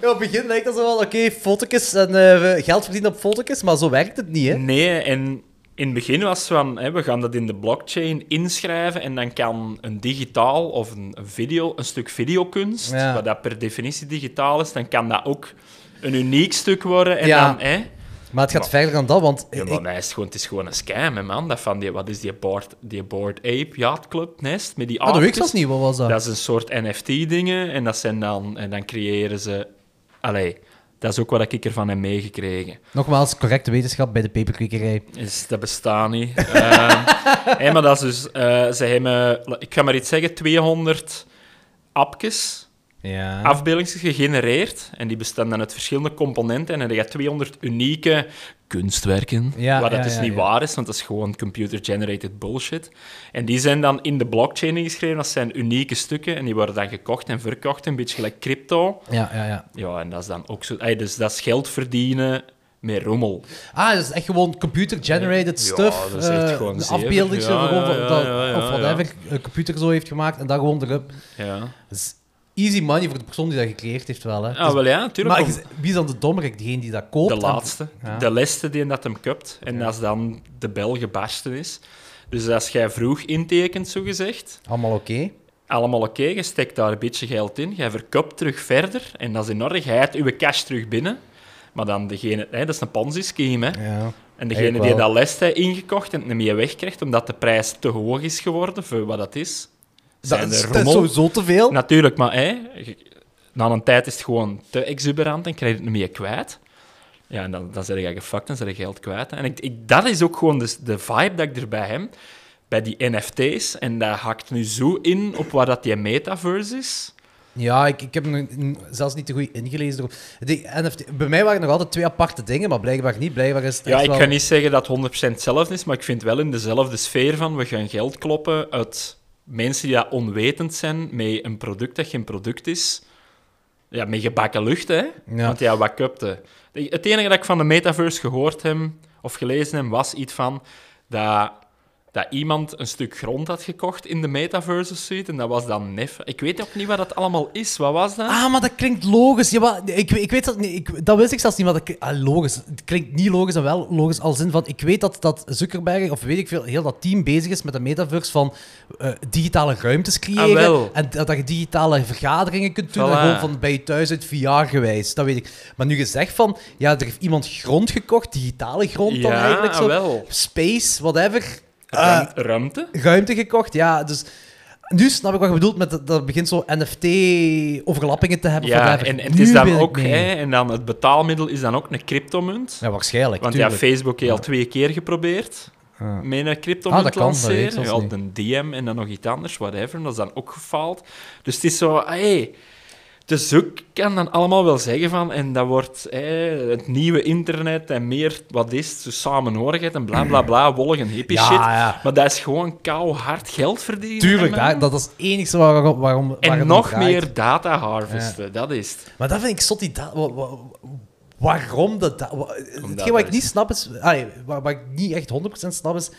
Ja, op het begin lijkt dat zo wel, oké, foto's en eh, geld verdienen op foto's, maar zo werkt het niet, hè? Nee, en in het begin was van, hè, we gaan dat in de blockchain inschrijven en dan kan een digitaal of een, video, een stuk videokunst, Ja. wat dat per definitie digitaal is, dan kan dat ook een uniek stuk worden. En Ja. dan, hè, Maar het gaat verder dan dat, want... ja, ik- nee, het, is gewoon, het is gewoon een scam, hè, man. Dat van die, wat is die Board, die board Ape Yacht Club Nest met die Ah, dat weet ik zelfs niet, wat was dat? Dat is een soort NFT-dingen en dat zijn dan... En dan creëren ze... Allee, dat is ook wat ik ervan heb meegekregen. Nogmaals, correcte wetenschap bij de peperkwekerij. Is, dat bestaat niet. Ehm, hé, maar dat is dus... eh, ze hebben... Ik ga maar iets zeggen. 200 appjes, Ja. afbeeldingen gegenereerd. En die bestaan dan uit verschillende componenten. En dan heb je 200 unieke kunstwerken. Ja, waar dat ja, dus niet waar is, want dat is gewoon computer-generated bullshit. En die zijn dan in de blockchain ingeschreven. Dat zijn unieke stukken. En die worden dan gekocht en verkocht. Een beetje gelijk crypto. Ja, ja, ja. Ja, en dat is dan ook zo... dus dat is geld verdienen met rommel. Ah, dat is echt gewoon computer-generated Ja, stuff. dat is echt eh, gewoon een zever. afbeelding zo Ja, ja, of whatever computer zo heeft gemaakt en dat gewoon erop. Ja. Easy money voor de persoon die dat gecreëerd heeft wel, hè. Ah, is- wel ja, natuurlijk. maar om- je- wie is dan de dommerik? Degene die dat koopt? De en- laatste. Ja. De leste die dat hem kupt. En als dan de bel gebarsten is. Dus als jij vroeg intekent, zogezegd, Allemaal oké. allemaal oké, je steekt daar een beetje geld in, jij verkoopt terug verder, en dat is in orde, jij hebt je cash terug binnen. Maar dan degene... Hè, dat is een ponzi-scheme, hè. Ja. En degene die dat heeft ingekocht en het niet meer wegkrijgt, omdat de prijs te hoog is geworden voor wat dat is, Dat zijn is, er dat is sowieso te veel. Natuurlijk, maar hè, na een tijd is het gewoon te exuberant en krijg je het niet meer kwijt. Ja, en dan, dan ben je gefucked en ben je geld kwijt. En ik, ik, dat is ook gewoon de, de vibe dat ik erbij heb, bij die NFT's. En dat hakt nu zo in op wat dat die metaverse is. Ja, ik, ik heb nog zelfs niet te goed ingelezen. Die NFT, bij mij waren het nog altijd twee aparte dingen, maar blijkbaar niet. Blijkbaar is het Ja, ik wel- ga niet zeggen dat het 100% hetzelfde is, maar ik vind wel in dezelfde sfeer van we gaan geld kloppen uit mensen die dat onwetend zijn met een product dat geen product is. Ja, met gebakken lucht, hè. Ja. Want ja, wat kupte. Het enige dat ik van de metaverse gehoord heb, of gelezen heb, was iets van dat, dat iemand een stuk grond had gekocht in de metaverse suite, en dat was dan nef. Ik weet ook niet wat dat allemaal is. Wat was dat? Ah, maar dat klinkt logisch. Ja, maar ik, ik weet dat niet. Ik, dat wist ik zelfs niet, maar dat klinkt- ah, logisch. Het klinkt niet logisch en wel logisch als in van... Ik weet dat, dat Zuckerberg, of weet ik veel, heel dat team bezig is met de metaverse van eh, digitale ruimtes creëren. Ah, wel. En dat, dat je digitale vergaderingen kunt doen. en Voilà. gewoon van bij je thuis uit VR gewijs. Dat weet ik. Maar nu gezegd van... Ja, er heeft iemand grond gekocht, digitale grond dan ja, eigenlijk zo. wel. Space, whatever. Ruim- ruimte? ruimte gekocht, ja. Dus nu snap ik wat je bedoelt met dat, begint zo NFT-overlappingen te hebben. Ja, en, en het is dan ook, hè, en dan het betaalmiddel is dan ook een cryptomunt. Ja, waarschijnlijk. Want ja. Facebook heeft al twee keer geprobeerd Ja. met een cryptomunt Ah, kan, lanceren. zelfs Ja, een DM en dan nog iets anders, whatever. Dat is dan ook gefaald. Dus het is zo, hey, de zoek kan dan allemaal wel zeggen van, en dat wordt het nieuwe internet en meer, wat is het, samenhorigheid en bla bla bla, wollig en hippie Ja, shit. ja. Maar dat is gewoon kou hard geld verdienen. Tuurlijk, dat, dat is het enige waarom... waarom waar En nog meer data harvesten, dat is het. Maar dat vind ik zot, die da- wa- wa- waarom dat... da- wa- Hetgeen wat ik niet snap is... Allee, waar ik niet echt 100% snap is...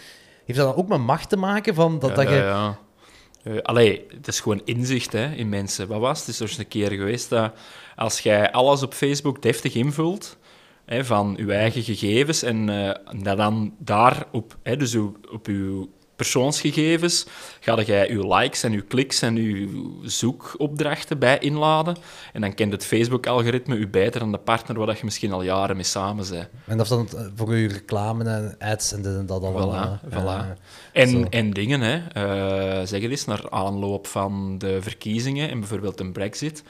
Heeft dat dan ook met macht te maken? Van dat, dat Ja, je... Eh, allee, het is gewoon inzicht hè, in mensen. Wat was het? Is dus een keer geweest dat als jij alles op Facebook deftig invult, hè, van je eigen gegevens, en dat dan daarop, dus uw- op je persoonsgegevens, ga jij je likes en je kliks en je zoekopdrachten bij inladen. En dan kent het Facebook-algoritme u beter dan de partner waar dat je misschien al jaren mee samen bent. En dat is dan eh, voor je reclame en ads en dit en dat allemaal. Voilà, hè. voilà. Ja. En, Zo. en dingen, hè. Eh, zeg het eens, naar aanloop van de verkiezingen en bijvoorbeeld een brexit.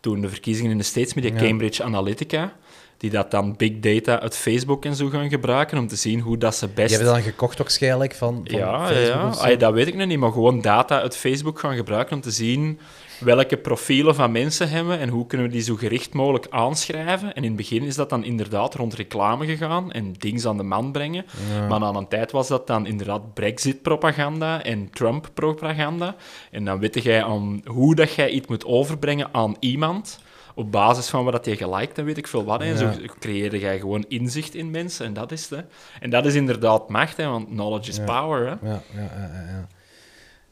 Toen de verkiezingen in de States met die Ja. Cambridge Analytica, die dat dan big data uit Facebook en zo gaan gebruiken om te zien hoe dat ze Die best... hebben dan gekocht waarschijnlijk van, van ja, Facebook ja. Ay, dat weet ik nog niet, maar gewoon data uit Facebook gaan gebruiken om te zien welke profielen van mensen hebben en hoe kunnen we die zo gericht mogelijk aanschrijven. En in het begin is dat dan inderdaad rond reclame gegaan en dingen aan de man brengen. Maar na een tijd was dat dan inderdaad Brexit-propaganda en Trump-propaganda. En dan weet jij aan hoe dat jij iets moet overbrengen aan iemand op basis van wat je geliked en weet ik veel wat. hè. En zo creëerde jij gewoon inzicht in mensen en dat is het. hè. En dat is inderdaad macht, hè, want knowledge is power. Hè. Ja, ja, ja, ja.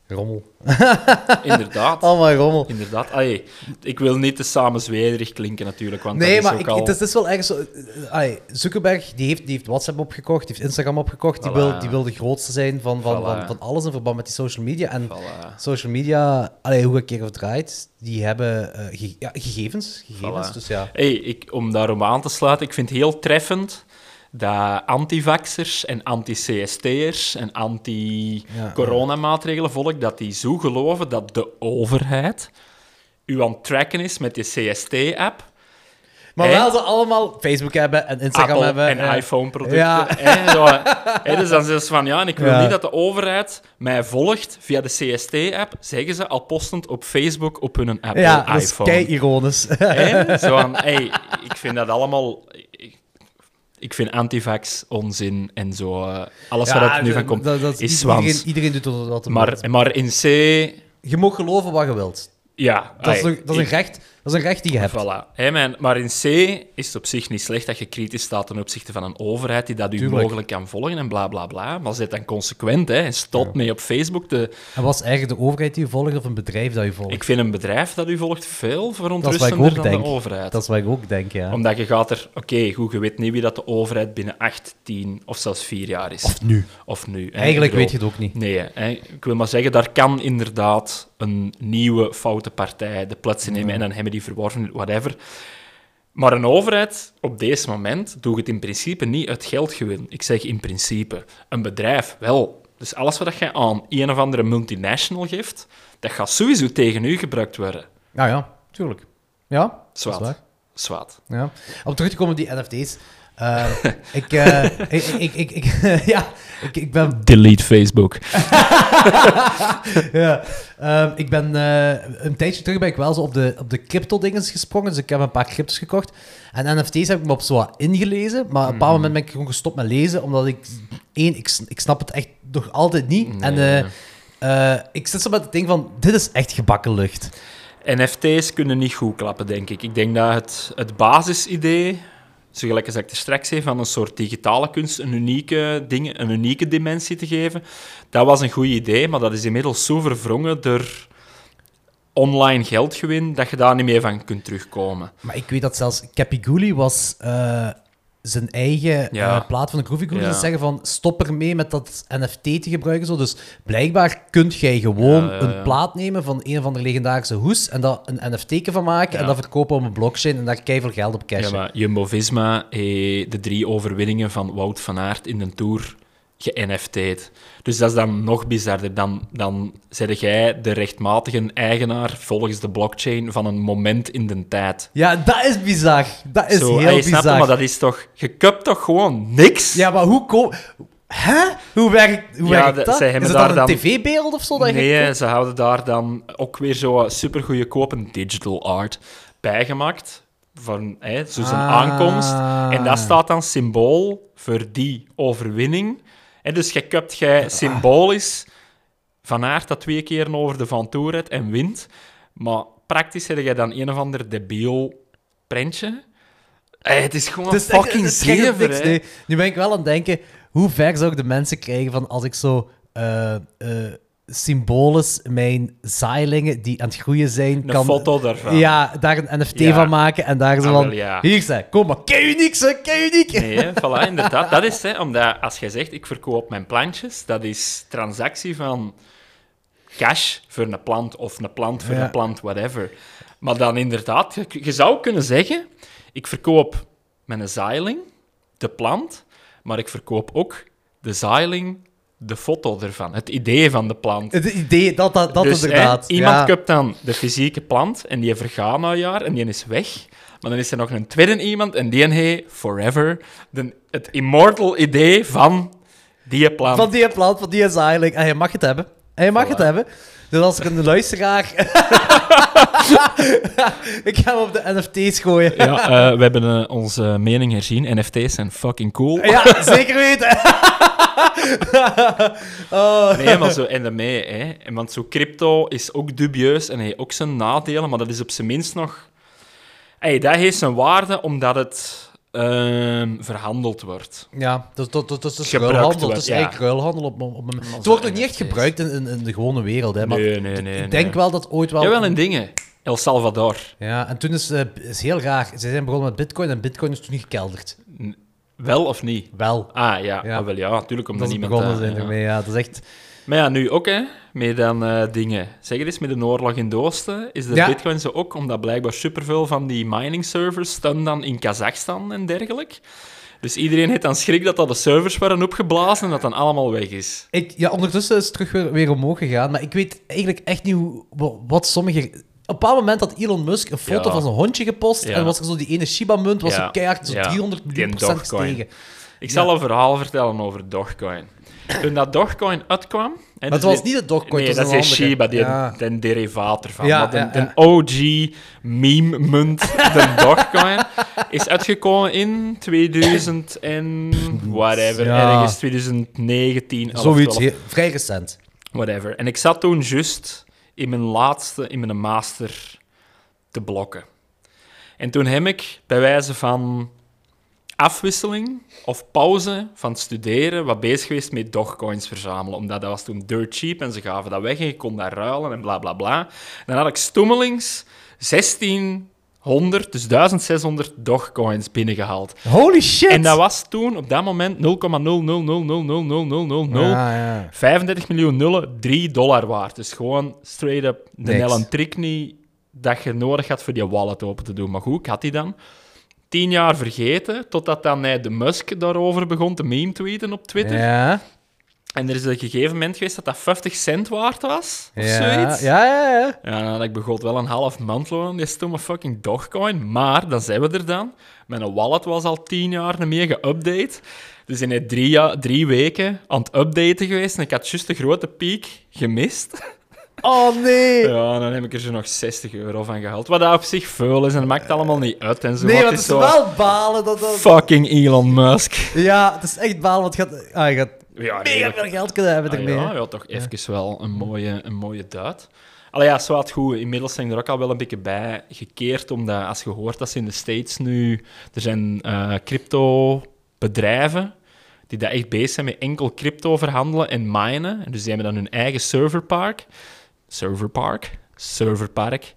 Rommel. Inderdaad. Allemaal rommel. Inderdaad. Allee, ik wil niet te samenzwederig klinken natuurlijk, want Nee, dat is maar ook ik, al... het, is, het is wel ergens zo... eh, allee, Zuckerberg die heeft, die heeft WhatsApp opgekocht, die heeft Instagram opgekocht. Die, wil, die wil de grootste zijn van, van, Voilà. van, van alles in verband met die social media. En Voilà. social media, allee, hoe ik keer of draait, die hebben eh, ge- ja, gegevens. gegevens Voilà. Dus ja. Hey, ik, om daarom aan te sluiten, ik vind het heel treffend dat antivaxers en anti-CST'ers en anti-coronamaatregelen volk, dat die zo geloven dat de overheid u aan het tracken is met je CST-app, Maar wel ze allemaal Facebook hebben en Instagram Apple hebben. en ja. iPhone-producten. Ja. zo. Hè, dus dan zeggen ze van, ja, en ik wil Ja. niet dat de overheid mij volgt via de CST-app, zeggen ze al postend op Facebook op hun Apple Ja, dat is ironisch. Hè? Zo van, hey, ik vind dat allemaal... Ik, ik vind antivax onzin en zo. eh, alles wat er nu van komt. dat, dat is iedereen, zwans. iedereen doet wat wat hij Maar, wil. maar in C... Je mag geloven wat je wilt. Ja, Dat is, een, dat, is een ik- recht, dat is een recht die je hebt. Voilà. Mijn- maar in C is het op zich niet slecht dat je kritisch staat ten opzichte van een overheid die dat u Tuurlijk. mogelijk kan volgen en bla bla bla. Maar zet dan consequent hè, en stop mee op Facebook. Te... En was eigenlijk de overheid die je volgt of een bedrijf dat je volgt? Ik vind een bedrijf dat u volgt veel verontrustender dan denk. de overheid. Dat is wat ik ook denk, ja. Omdat je gaat er... Oké, goed, je weet niet wie dat de overheid binnen 8, 10 of zelfs 4 jaar is. Of nu. Of nu. hè. Eigenlijk weet je het ook niet. Nee, hè. ik wil maar zeggen, daar kan inderdaad een nieuwe foute partij de plaats in nemen en dan hebben die verworven, whatever. Maar een overheid op deze moment doet het in principe niet uit geldgewin. Ik zeg in principe. Een bedrijf wel. Dus alles wat je aan een of andere multinational geeft, dat gaat sowieso tegen u gebruikt worden. Ja, ja, tuurlijk. Ja, waar. Zwaat. Ja. Om terug te komen op die NFT's. Eh, ik, eh, ik, ik, ik, ik- ja, ik, ik ben Delete Facebook. ja. Ehm, ik ben eh, een tijdje terug ben ik wel zo op de, op de crypto-dinges gesprongen. Dus ik heb een paar cryptos gekocht. En NFT's heb ik me op zo wat ingelezen. Maar op een bepaald moment ben ik gewoon gestopt met lezen. Omdat ik... één, ik, ik snap het echt nog altijd niet. En Nee. eh, eh, ik zit zo met het ding van... Dit is echt gebakken lucht. NFT's kunnen niet goed klappen, denk ik. Ik denk dat het, het basisidee, zo gelijk als ik er straks zei, van een soort digitale kunst een unieke, ding, een unieke dimensie te geven, dat was een goed idee, maar dat is inmiddels zo verwrongen door online geldgewin dat je daar niet meer van kunt terugkomen. Maar ik weet dat zelfs Capiguli was eh, zijn eigen Ja. eh, plaat van de Groovy. Ja. Ze zeggen van, stop ermee met dat NFT te gebruiken. Zo. Dus blijkbaar kunt jij gewoon Ja, ja, ja. een plaat nemen van een of andere legendarische hoes en daar een NFT van maken Ja. en dat verkopen op een blockchain en daar keiveel geld op Ja, cashen. maar Jumbo-Visma heeft de drie overwinningen van Wout van Aert in de Tour ge-NFT'd. Dus dat is dan nog bizarder. Dan, dan zeg jij de rechtmatige eigenaar volgens de blockchain van een moment in de tijd. Ja, dat is bizar. Dat is Zo, heel je? bizar. Maar dat is toch... Je kupt toch gewoon niks? Ja, maar hoe kom... Hè? Hoe werkt, hoe Ja, werkt dat? zij hebben is daar een dan- tv-beeld of zo? Dat nee, ze houden daar dan ook weer zo supergoeie kopen digital art bijgemaakt. Van hè, zo zijn Ah. aankomst. En dat staat dan symbool voor die overwinning. En dus je kupt jij symbolisch Van Aert dat twee keer over de Van Tour en wint. Maar praktisch heb je dan een of ander debiel prentje. Het is gewoon Het is fucking zever. Nu ben ik wel aan het denken, hoe ver zou ik de mensen krijgen van als ik zo eh, eh, symbolisch mijn zaailingen die aan het groeien zijn, Een kan... foto daarvan. Ja, daar een NFT Ja. van maken en daar zo Ah, van... wel, ja. Hier, zeg, kom maar, kei uniek, zeg, kei uniek. Nee, hè, voilà, inderdaad. Dat is, hè, omdat als jij zegt, ik verkoop mijn plantjes, dat is transactie van cash voor een plant of een plant voor Ja. een plant, whatever. Maar dan inderdaad, je, je zou kunnen zeggen, ik verkoop mijn zaailing, de plant, maar ik verkoop ook de zaailing, de foto ervan, het idee van de plant. Het idee, dat, dat, dat dus, hè, inderdaad. iemand ja. koopt dan de fysieke plant en die vergaat na een jaar en die is weg. Maar dan is er nog een tweede iemand en die heeft forever de, het immortal idee van die plant. Van die plant, van die zaaieling. En je mag het hebben. En je mag Voilà. het hebben. Dus als ik een luisteraar... ik ga hem op de NFT's gooien. Ja, eh, we hebben eh, onze mening herzien. NFT's zijn fucking cool. Ja, zeker weten. oh. Nee, maar zo en daarmee, hè. En Want zo crypto is ook dubieus en heeft ook zijn nadelen, maar dat is op zijn minst nog... Hey, dat heeft zijn waarde omdat het ehm, verhandeld wordt. Ja, dat, dat, dat, dat is ruilhandel. Het is ja. eigenlijk ruilhandel op, op. Het wordt nog niet echt gebruikt in, in, in de gewone wereld, hè. Maar Nee, nee, nee, ik nee. denk wel dat ooit wel... Jawel, in dingen. El Salvador. Ja, en toen is het is heel raar. Ze zijn begonnen met bitcoin en bitcoin is toen gekelderd. Wel of niet? Wel. Ah, ja. Ja. Ah, wel ja, natuurlijk. Omdat Dat is niemand... begonnen eh, zijn ermee, ja. Dat is echt... Maar ja, nu ook, hè. Met dan eh, dingen. Zeg het eens, met de oorlog in het oosten is de Ja. bitcoin zo ook, omdat blijkbaar superveel van die mining servers staan dan in Kazachstan en dergelijke. Dus iedereen heeft dan schrik dat dat de servers waren opgeblazen en dat dan allemaal weg is. Ik, ja, ondertussen is het terug weer, weer omhoog gegaan, maar ik weet eigenlijk echt niet hoe, wa- wat sommige... Op een bepaald moment had Elon Musk een foto van zijn hondje gepost en was er zo die ene Shiba-munt, was zo keihard zo Ja. 300 miljoen procent gestegen. Ik zal een verhaal vertellen over Dogecoin. Toen dat Dogecoin uitkwam... hè, Maar het dus was niet de Dogecoin, Nee, dat is. Shiba, die, Ja. een derivaat ervan. Ja, maar de, ja, de ja. OG meme-munt, de Dogecoin, is uitgekomen in 2000 en whatever, ergens 2019, 11, Zoiets, 12, he- vrij recent. whatever. En ik zat toen juist in mijn laatste, in mijn master te blokken. En toen heb ik bij wijze van afwisseling of pauze van studeren wat bezig geweest met Dogecoins verzamelen. Omdat dat was toen dirt cheap en ze gaven dat weg en je kon dat ruilen en bla bla bla. Dan had ik stommelings 1600, dus 1600 Dogecoins binnengehaald. Holy shit! En dat was toen op dat moment 0,000000000 Ja, ja. 35 miljoen nullen, 3 dollar waard. Dus gewoon straight up de Niks. Ellen trick niet dat je nodig had voor die wallet open te doen. Maar goed, ik had die dan. Tien jaar vergeten, totdat dan hij de Musk daarover begon te meme tweeten op Twitter. Ja, En er is een gegeven moment geweest dat dat 50 cent waard was, of ja, zoiets. ja, ja, ja. Ja, had ik begot wel een half maandloon aan die stomme fucking Dogecoin. Maar, dan zijn we er dan. Mijn wallet was al tien jaar niet meer geüpdate. Dus in net drie, ja- drie weken aan het updaten geweest. En ik had juist de grote piek gemist. Oh nee! Ja, dan heb ik er zo nog 60 euro van gehaald. Wat dat op zich veel is en dat maakt allemaal niet uit. En zo. Nee, Het want het is zo, wel balen. Dat, dat... Fucking Elon Musk. Ja, het is echt balen, want je gaat, ah, je gaat Ja, mega nee, veel geld kunnen hebben Ah, ermee. ja, hè. ja, toch even wel een mooie, een mooie duit. Allee, ja, zo wat goed. Inmiddels zijn er ook al wel een beetje bij gekeerd, omdat als je hoort dat ze in de States nu... Er zijn eh, crypto-bedrijven die daar echt bezig zijn met enkel crypto verhandelen en minen. En dus die hebben dan hun eigen serverpark. Serverpark? Serverpark.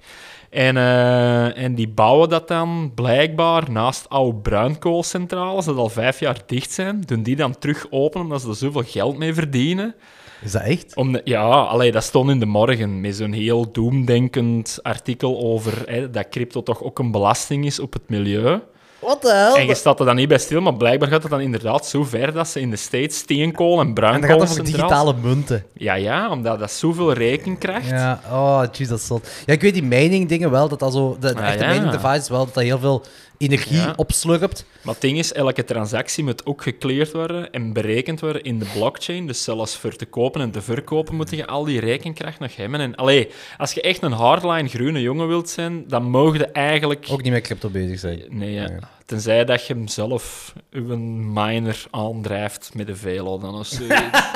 En, eh, en die bouwen dat dan blijkbaar naast oude bruinkoolcentrales, dat al vijf jaar dicht zijn, doen die dan terug open omdat ze er zoveel geld mee verdienen. Is dat echt? Om de- ja, allee, dat stond in de morgen met zo'n heel doemdenkend artikel over hè, dat crypto toch ook een belasting is op het milieu. Wat de hel? En je staat er dan niet bij stil, maar blijkbaar gaat het dan inderdaad zo ver dat ze in de States steenkool en En dan gaat het over digitale munten. Ja, ja, omdat dat zoveel rekenkracht... Ja, oh, jeez, dat is zot. Ja, ik weet die mining dingen wel, dat dat zo... De, de Ah, echte ja. mining devices wel, dat dat heel veel energie Ja. opslurpt. Maar het ding is, elke transactie moet ook gecleared worden en berekend worden in de blockchain. Dus zelfs voor te kopen en te verkopen moet je al die rekenkracht nog hebben. En allee, als je echt een hardline groene jongen wilt zijn, dan mogen je eigenlijk... Ook niet met crypto bezig zijn. Nee, ja. Tenzij dat je hem zelf, uw miner, aandrijft met een velo dan of zoiets.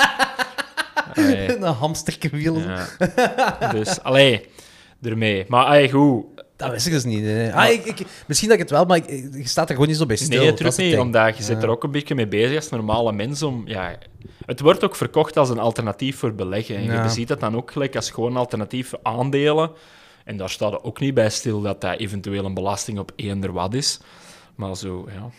Allee, een hamsterwiel. ja. Dus, allee, ermee. Maar allee, goed, Dat wist ik dus niet. nee. Ah, ik, ik- misschien dat ik het wel, maar ik, ik- je staat er gewoon niet zo bij stil. Nee, dat het niet, ding. omdat je zit er ook een beetje mee bezig als normale mens. Om, ja, het wordt ook verkocht als een alternatief voor beleggen. En Ja. je ziet dat dan ook gelijk als gewoon alternatief voor aandelen. En daar staat er ook niet bij stil dat dat eventueel een belasting op eender wat is. Maar zo, ja.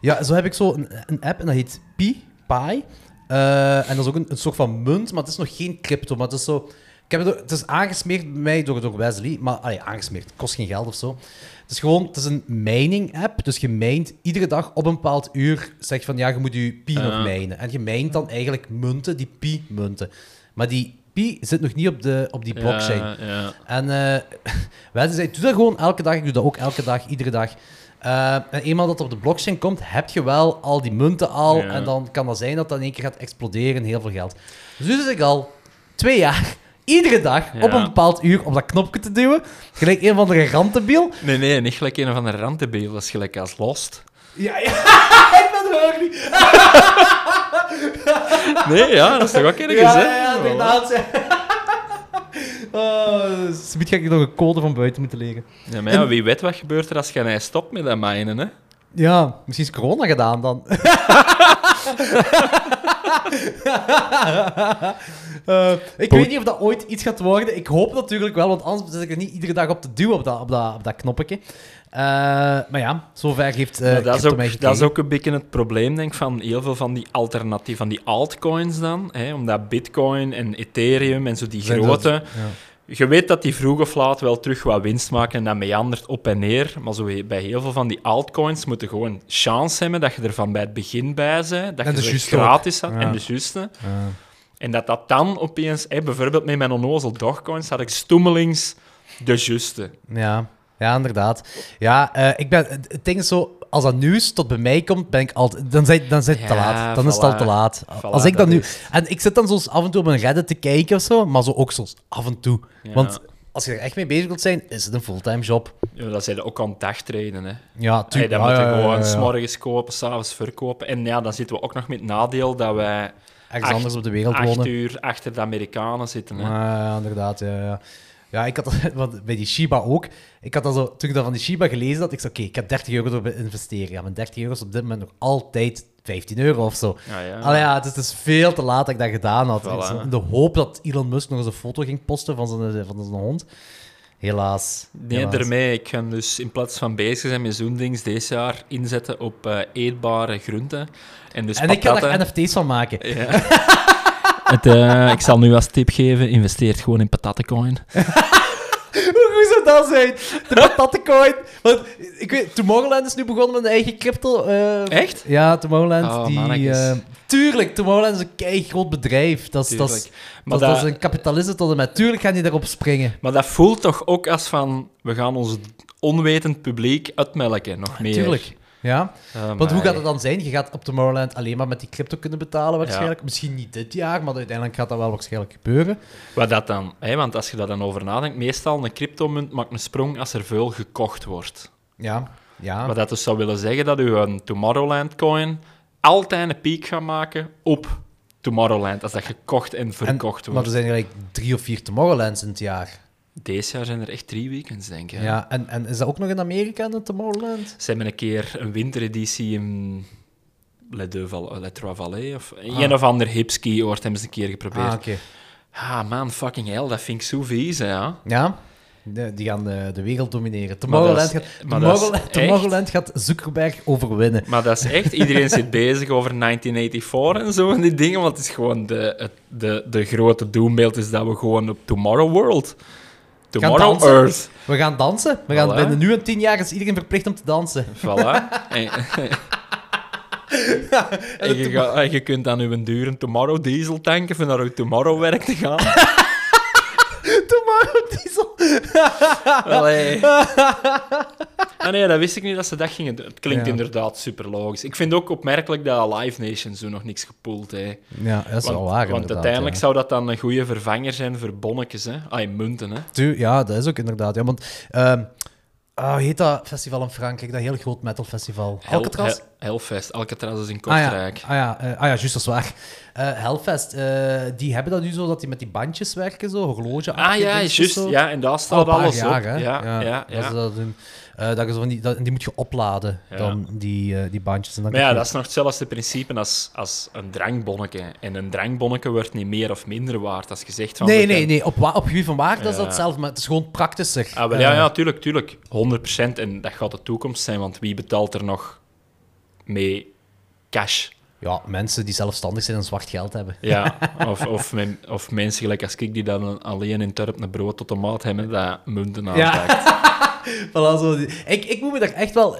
Ja, zo heb ik zo een, een app en dat heet Pi, Pi. Eh, en dat is ook een, een soort van munt, maar het is nog geen crypto. Maar het is zo... Ik heb het, is aangesmeerd bij mij door, door Wesley, maar allee, aangesmeerd, het kost geen geld of zo. Het is gewoon, het is een mining app, dus je mijnt iedere dag op een bepaald uur, zeg van ja, je moet je pi nog Ah. mijnen. En je mijnt dan eigenlijk munten, die pi-munten. Maar die pi zit nog niet op, de, op die blockchain. Ja, ja. En eh Wesley zei, doe dat gewoon elke dag. Ik doe dat ook elke dag, iedere dag. Eh, en eenmaal dat het op de blockchain komt, heb je wel al die munten al. Ja. En dan kan dat zijn dat dat in één keer gaat exploderen en heel veel geld. Dus nu zit ik al twee jaar, iedere dag, Ja. op een bepaald uur op dat knopje te duwen. Gelijk een van de rantenbiel. Nee, nee, niet gelijk een van de randtebeelden. Dat is gelijk als Lost. Ja, ja. ik ben er ook niet. Nee, ja, dat is toch ook ergens, Ja, hè? ja, ja, inderdaad. Oh, ga ik nog een code van buiten moeten leren. Ja, maar ja, wie weet wat gebeurt er als je hij stopt met dat minen, hè? Ja, misschien is corona gedaan dan. Eh, ik weet niet of dat ooit iets gaat worden. Ik hoop natuurlijk wel, want anders zit ik er niet iedere dag op te duwen op dat, op dat, op dat knoppetje. Eh, maar ja, zover heeft uh, Maar dat, is ook, dat is ook een beetje het probleem, denk ik, van heel veel van die alternatieven, van die altcoins dan. Hè, omdat Bitcoin en Ethereum en zo die grote... ja. Je weet dat die vroeg of laat wel terug wat winst maken en dat meandert op en neer. Maar zo bij heel veel van die altcoins moet je gewoon chance hebben dat je er van bij het begin bij bent. Dat En je juiste gratis had en de juiste. Ja. En dat dat dan opeens... Bijvoorbeeld met mijn onnozel dogcoins had ik stoemelings de juiste. Ja, ja, inderdaad. Ja, eh, ik ben, het het ding is zo, als dat nieuws tot bij mij komt, ben ik altijd, dan zijn dan zijn het te laat. Dan is het al te laat. Voilà, als ik dat dat nu... is- En ik zit dan soms af en toe op een Reddit te kijken of zo, maar zo ook soms af en toe. Ja. Want als je er echt mee bezig wilt zijn, is het een fulltime job. Ja, dat zijn ook aan het dagtrainen, hè. Ja, Hey, tuurlijk. dan Ja, moeten we gewoon ja, ja. 's morgens kopen, s'avonds verkopen. En ja, dan zitten we ook nog met het nadeel dat wij Ergens acht- anders op de wereld acht wonen. uur achter de Amerikanen zitten. Hè. Ja, ja, inderdaad. Ja, ja. Ja, ik had dat, want bij die Shiba ook. Ik had dat zo, toen ik dat van die Shiba gelezen had, ik zei, oké, ik heb 30 euro erop investeren. Ja, mijn 30 euro is op dit moment nog altijd 15 euro of zo. Ja, ja. Allee, ja, het is dus veel te laat dat ik dat gedaan had. Voilà. In de hoop dat Elon Musk nog eens een foto ging posten van zijn, van zijn hond. Helaas. Nee, helaas. daarmee. Ik ga dus in plaats van bezig zijn met zo'n dings deze jaar inzetten op eh, eetbare groenten. En dus En ik ga daar NFT's van maken. Ja. Het, eh, ik zal nu als tip geven, investeer gewoon in patattencoin. Hoe goed zou dat zijn? De patattencoin. Want ik weet, Tomorrowland is nu begonnen met een eigen crypto. eh, Echt? Ja, Tomorrowland. Oh, die, mannetjes. eh, tuurlijk, Tomorrowland is een kei groot bedrijf. Dat is, dat is, dat, dat een kapitalist tot en met. Tuurlijk gaan die daarop springen. maar dat voelt toch ook als van, we gaan ons onwetend publiek uitmelken, nog meer. Tuurlijk. Ja. Ah, Want hoe maar- gaat het dan zijn? Je gaat op Tomorrowland alleen maar met die crypto kunnen betalen waarschijnlijk. Misschien niet dit jaar, maar uiteindelijk gaat dat wel waarschijnlijk gebeuren. Wat dat dan? Hè? Want als je daar dan over nadenkt, meestal een cryptomunt maakt een sprong als er veel gekocht wordt. Ja. Ja. Wat dat dus zou willen zeggen dat u een Tomorrowland coin altijd een piek gaat maken op Tomorrowland, als dat gekocht en En- verkocht maar wordt. er zijn eigenlijk drie of vier Tomorrowlands in het jaar. Deze jaar zijn er echt drie weekends, denk ik. Ja. En, en is dat ook nog in Amerika, een Tomorrowland? Ze hebben een keer een wintereditie in Le, Deux Val- Le Trois Vallées, of Ah. een of ander hipski-oord hebben ze een keer geprobeerd. Ah, oké. Ah, man, fucking hell, dat vind ik zo vies, hè, ja. Ja. De- die gaan de, de wereld domineren. Tomorrowland, gaat, Tomorrowland, gaat Zuckerberg overwinnen. Maar dat is echt, iedereen zit bezig over 1984 en zo en die dingen, want het is gewoon de, het, de, de grote doembeeld is dat we gewoon op Tomorrow World, Tomorrow dansen. Earth, We gaan dansen. We gaan Voilà. binnen nu en tien jaar is iedereen verplicht om te dansen. voilà. en, en, je ga- en je kunt dan uw dure Tomorrow diesel tanken voor naar uw Tomorrow werk te gaan. Tomorrow Diesel. Allee. Ah nee, dat wist ik niet dat ze dat gingen doen. Het klinkt Ja. inderdaad super logisch. Ik vind ook opmerkelijk dat Live Nation zo nog niks gepoeld heeft. Ja, dat is Want, wel waar. want uiteindelijk ja. zou dat dan een goede vervanger zijn voor bonnetjes, hè? Ah, munten, hè? Tu- Ja, dat is ook inderdaad. Ja, want, ehm, ah, hoe heet dat festival in Frankrijk? Dat heel groot metal festival. Hel- Alcatraz? Hel- Hellfest. Alcatraz is in Ah ja, Kortrijk. ah ja, eh, ah ja, juist, dat is waar. Eh Hellfest, eh, die hebben dat nu zo dat die met die bandjes werken, zo, horloge. Ah ja, juist. Ja, en daar Al staat een paar alles jaar, op. hè? Ja, ja, ja. Dat ze dat doen. Eh, dat zo van die, dat, die moet je opladen, Ja. dan, die, eh, die bandjes. En dan Maar ja, je- dat is nog hetzelfde principe als, als een drankbonnetje. En een drankbonnetje wordt niet meer of minder waard als je zegt van... Nee, nee, nee. Op, wa- op gebied van waarde is Ja. dat hetzelfde, maar het is gewoon praktischer. Ah, wel, Eh, ja, ja, tuurlijk, tuurlijk. 100%. En dat gaat de toekomst zijn, want wie betaalt er nog mee cash? ja, mensen die zelfstandig zijn en zwart geld hebben. Ja, of, of, men- of mensen gelijk als ik die dan alleen in Turp een brood tot de maat hebben, dat munten aanpakt. Voilà, zo ik, ik moet me daar echt wel...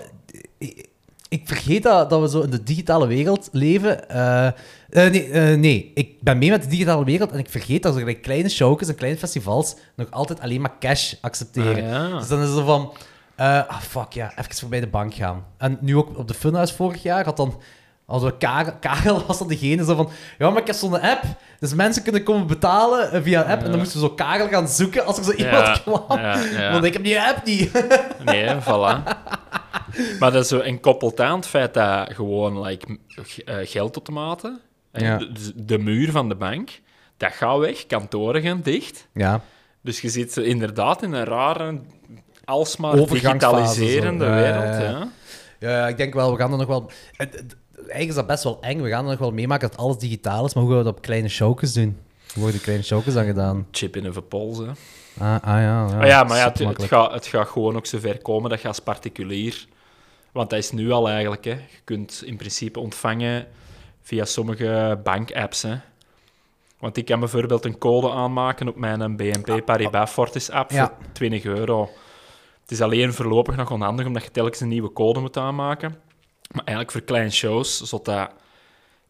Ik, vergeet dat, dat we zo in de digitale wereld leven. Eh, eh, nee, eh, nee, ik ben mee met de digitale wereld en ik vergeet dat zo kleine showjes en kleine festivals nog altijd alleen maar cash accepteren. Ah, ja. Dus dan is het zo van... ah, fuck, ja, even voorbij de bank gaan. En nu ook op de Funhouse vorig jaar had dan... Als we Karel, Karel was dan degene zo van... Ja, maar ik heb zo'n app. Dus mensen kunnen komen betalen eh, via een app. En dan moesten we zo Karel gaan zoeken als er zo iemand Ja, kwam. ja. Want ik heb die app niet. Nee, voilà. Maar dat is zo en koppelt aan het feit dat gewoon like, eh, geldautomaten, hè, Ja. de, de muur van de bank, dat gaat weg, kantoren gaan dicht. Ja. Dus je zit inderdaad in een rare, alsmaar digitaliserende zo. Wereld. ja, ja. Ja. Ja, ja, ik denk wel, we gaan er nog wel... het- het- Eigenlijk is dat best wel eng. We gaan er nog wel meemaken dat alles digitaal is, maar hoe gaan we dat op kleine showjes doen? Hoe worden kleine showjes dan gedaan? Chip in een hè. Ah, ah ja, ja. Ah ja, maar ja, het, gaat, het gaat gewoon ook zover komen dat je als particulier... Want dat is nu al eigenlijk, hè. Je kunt in principe ontvangen via sommige bankapps, hè. Want ik kan bijvoorbeeld een code aanmaken op mijn BNP Paribas Fortis app Ja. voor 20 euro. Het is alleen voorlopig nog onhandig, omdat je telkens een nieuwe code moet aanmaken. Maar eigenlijk voor kleine shows, zodat dat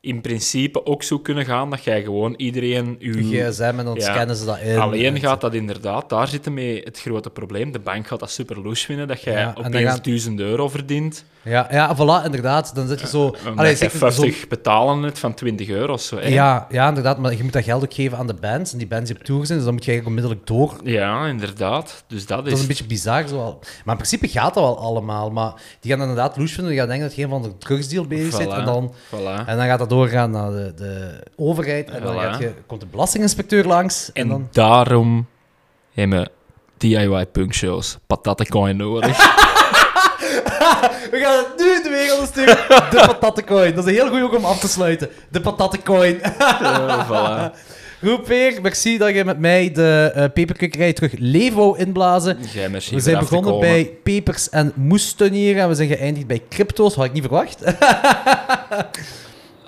in principe ook zo kunnen gaan dat jij gewoon iedereen... Je uw- gsm en dan Ja. ze dat in. Alleen En- gaat dat inderdaad, daar zit mee het grote probleem. De bank gaat dat super loes vinden, dat jij Ja, dan opeens gaan- 1000 euro verdient. Ja, ja, voilà, inderdaad. Dan zit je zo... Omdat Allee, je zeker 50 betalen net van 20 euro of zo. hè. Ja, ja, inderdaad. Maar je moet dat geld ook geven aan de bands. En die bands die op tour zijn, dus dan moet je eigenlijk onmiddellijk door. Ja, inderdaad. Dus dat is... Dat is een beetje bizar. Zo al. Maar in principe gaat dat wel allemaal. Maar die gaan inderdaad loes vinden. Die gaan denken dat je een van de drugsdeal bezig zit. En dan, voilà. en dan gaat dat doorgaan naar de, de overheid. En dan Voilà. gaat je, komt de belastinginspecteur langs. En, En dan... daarom hebben DIY punkshows patattencoin nodig. We gaan het nu in de wereld sturen. De patattencoin. Dat is een heel goed ook om af te sluiten. De patattencoin. Ja, voilà. Goed, Peer. Merci dat je met mij de eh terug leven wou inblazen. Jij merci We voor zijn af te begonnen komen. bij pepers en moestuinieren en we zijn geëindigd bij crypto's. Had ik niet verwacht.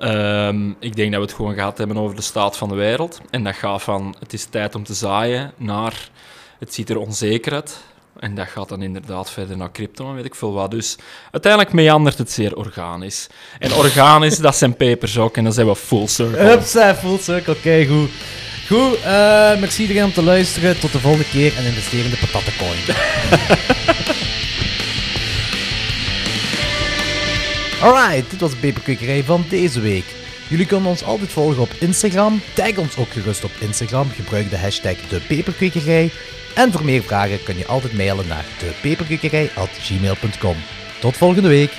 Ehm, ik denk dat we het gewoon gehad hebben over de staat van de wereld. En dat gaat van het is tijd om te zaaien naar het ziet er onzeker uit. En dat gaat dan inderdaad verder naar crypto en weet ik veel wat. Dus uiteindelijk meandert het zeer organisch. En organisch, dat zijn pepers ook. En dan zijn we full circle. Hupsa, full circle. Oké, goed. Goed, eh, merci iedereen om te luisteren. Tot de volgende keer en investeer in de patattencoin. Alright, dit was de peperkwekerij van deze week. Jullie kunnen ons altijd volgen op Instagram. Tag ons ook gerust op Instagram. Gebruik de hashtag depeperkwekerij. En voor meer vragen kun je altijd mailen naar depeperkwekerij.gmail.com. Tot volgende week.